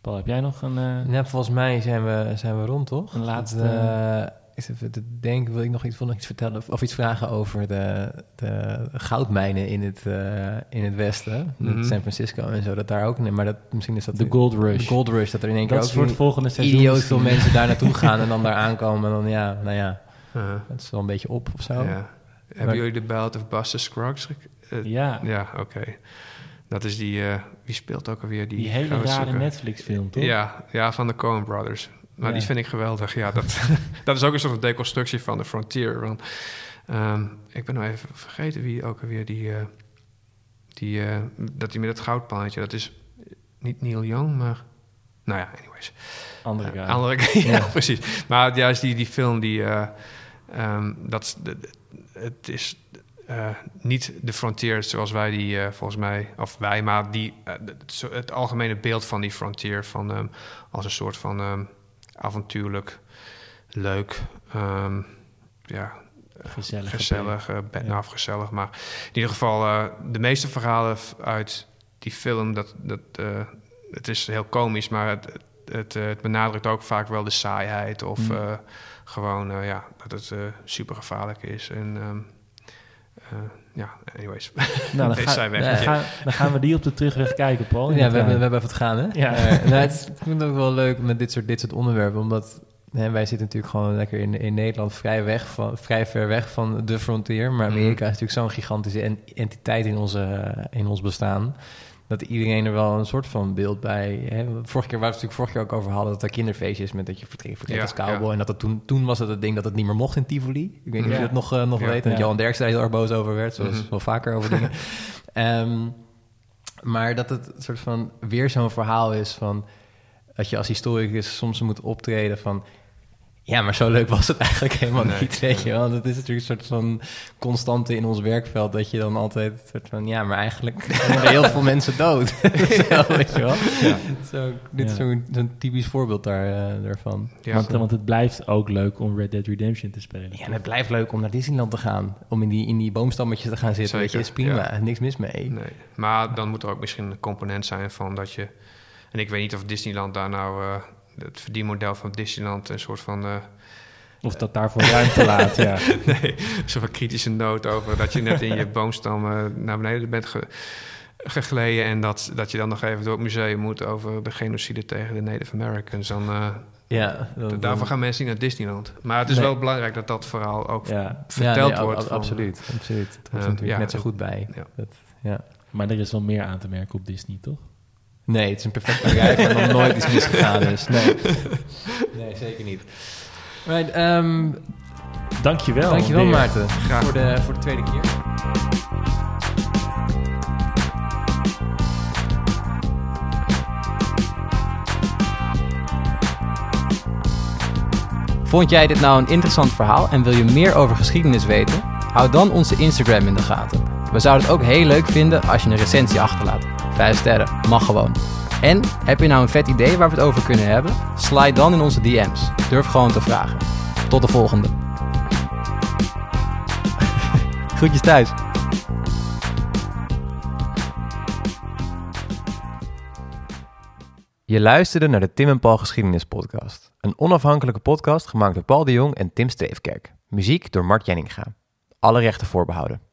Paul, heb jij nog een... eh, Ja, volgens mij zijn we, zijn we rond, toch? Een laatste- Dat, eh, ik zit even te denken, wil ik nog iets, wil ik iets vertellen of, of iets vragen over de, de goudmijnen in het, eh, in het westen, Mhm. San Francisco en zo, dat daar ook, nee, maar dat, misschien is dat de Gold Rush. de Gold Rush, dat er in één keer dat ook voor het volgende seizoen. idioot veel mensen daar naartoe gaan en dan daar aankomen en dan, ja, nou ja, Uh, het is wel een beetje op of zo. ja. Hebben jullie de Belt of Buster Scruggs? Ja, ja, oké. Dat is die, eh, wie speelt ook alweer die, die hele rare Netflix-film, toch? Ja, ja, van de Coen Brothers. Maar Ja. die vind ik geweldig. Ja, dat, dat is ook een soort deconstructie van de Frontier. Want, ehm, ik ben nou even vergeten wie ook alweer die... eh, die eh, dat hij met het goudpannetje... Dat is niet Neil Young, maar... Nou ja, anyways. Andere guy. Eh, andere, ja, precies. Maar juist die, die film, die... eh, ehm, dat, het is eh, niet de frontier zoals wij die eh, volgens mij... Of wij, maar die, eh, het, algemene beeld van die frontier... Van, ehm, als een soort van ehm, avontuurlijk, leuk... ehm, ja, Gezellig. gezellig, be- Ja. nou, gezellig, maar in ieder geval de meeste verhalen uit die film, dat, dat, het is heel komisch, maar het, het, het benadrukt ook vaak wel de saaiheid of Mm. gewoon ja, dat het super gevaarlijk is. En ja, anyways. Nou, dan, Deze ga- zijn weg. dan, gaan, dan gaan we die op de terugweg kijken, Paul. Ja, we hebben, we hebben even het gaan, hè? Ja. Eh, nou, het is, ik vind het ook wel leuk met dit soort, dit soort onderwerpen, omdat hè, wij zitten natuurlijk gewoon lekker in, in Nederland vrij, weg van, vrij ver weg van de frontier. Maar Amerika is natuurlijk zo'n gigantische en- entiteit in, onze, in ons bestaan. Dat iedereen er wel een soort van beeld bij... Hè? Vorige keer, waar we het natuurlijk vorige keer ook over hadden... dat er kinderfeestjes met dat je vertrekt, als cowboy... ja. en dat het toen, toen was het het ding dat het niet meer mocht in Tivoli. Ik weet niet of je dat nog, eh, nog Ja. weet. En Ja. Johan Derks daar heel erg boos over werd, zoals Mhm. wel vaker over dingen. Ehm, maar dat het een soort van weer zo'n verhaal is van... dat je als historicus soms moet optreden van... Ja, maar zo leuk was het eigenlijk helemaal Nee. niet, weet je wel. Dat is natuurlijk een soort van constante in ons werkveld... dat je dan altijd een soort van... ja, maar eigenlijk zijn heel veel mensen dood. Zo, weet je wel. Zo, dit is zo'n zo'n typisch voorbeeld daar, eh, daarvan. Ja, want, want het blijft ook leuk om Red Dead Redemption te spelen. Ja, en het blijft leuk om naar Disneyland te gaan. Om in die, in die boomstammetjes te gaan zitten, weet je. Zeker, Is prima, ja. niks mis mee. Nee, maar dan moet er ook misschien een component zijn van dat je... En ik weet niet of Disneyland daar nou... eh, het verdienmodel van Disneyland een soort van... eh, Of dat daarvoor ruimte laat, ja. nee, een soort van kritische noot over dat je net in je boomstam eh, naar beneden bent ge- gegleden... en dat, dat je dan nog even door het museum moet over de genocide tegen de Native Americans. Dan, eh, Ja, dan- daarvoor gaan mensen niet naar Disneyland. Maar het is Nee. wel belangrijk dat dat verhaal ook ja. verteld Ja, nee, wordt. ab- absoluut, absoluut. Dat er natuurlijk ja, net zo goed bij. ja. Dat, ja. Maar er is wel meer aan te merken op Disney, toch? Nee, het is een perfect bedrijf waar nog nooit iets misgegaan is. Nee, nee zeker niet. Right, ehm, Dankjewel. dankjewel weer. Maarten Graag. voor de, voor de tweede keer. Vond jij dit nou een interessant verhaal en wil je meer over geschiedenis weten? Hou dan onze Instagram in de gaten. We zouden het ook heel leuk vinden als je een recensie achterlaat. 5 sterren, mag gewoon. En heb je nou een vet idee waar we het over kunnen hebben? Slide dan in onze DM's. Durf gewoon te vragen. Tot de volgende. Groetjes thuis. Je luisterde naar de Tim en Paul Geschiedenis Podcast. Een onafhankelijke podcast gemaakt door Paul de Jong en Tim Steefkerk. Muziek door Mart Jenninga. Alle rechten voorbehouden.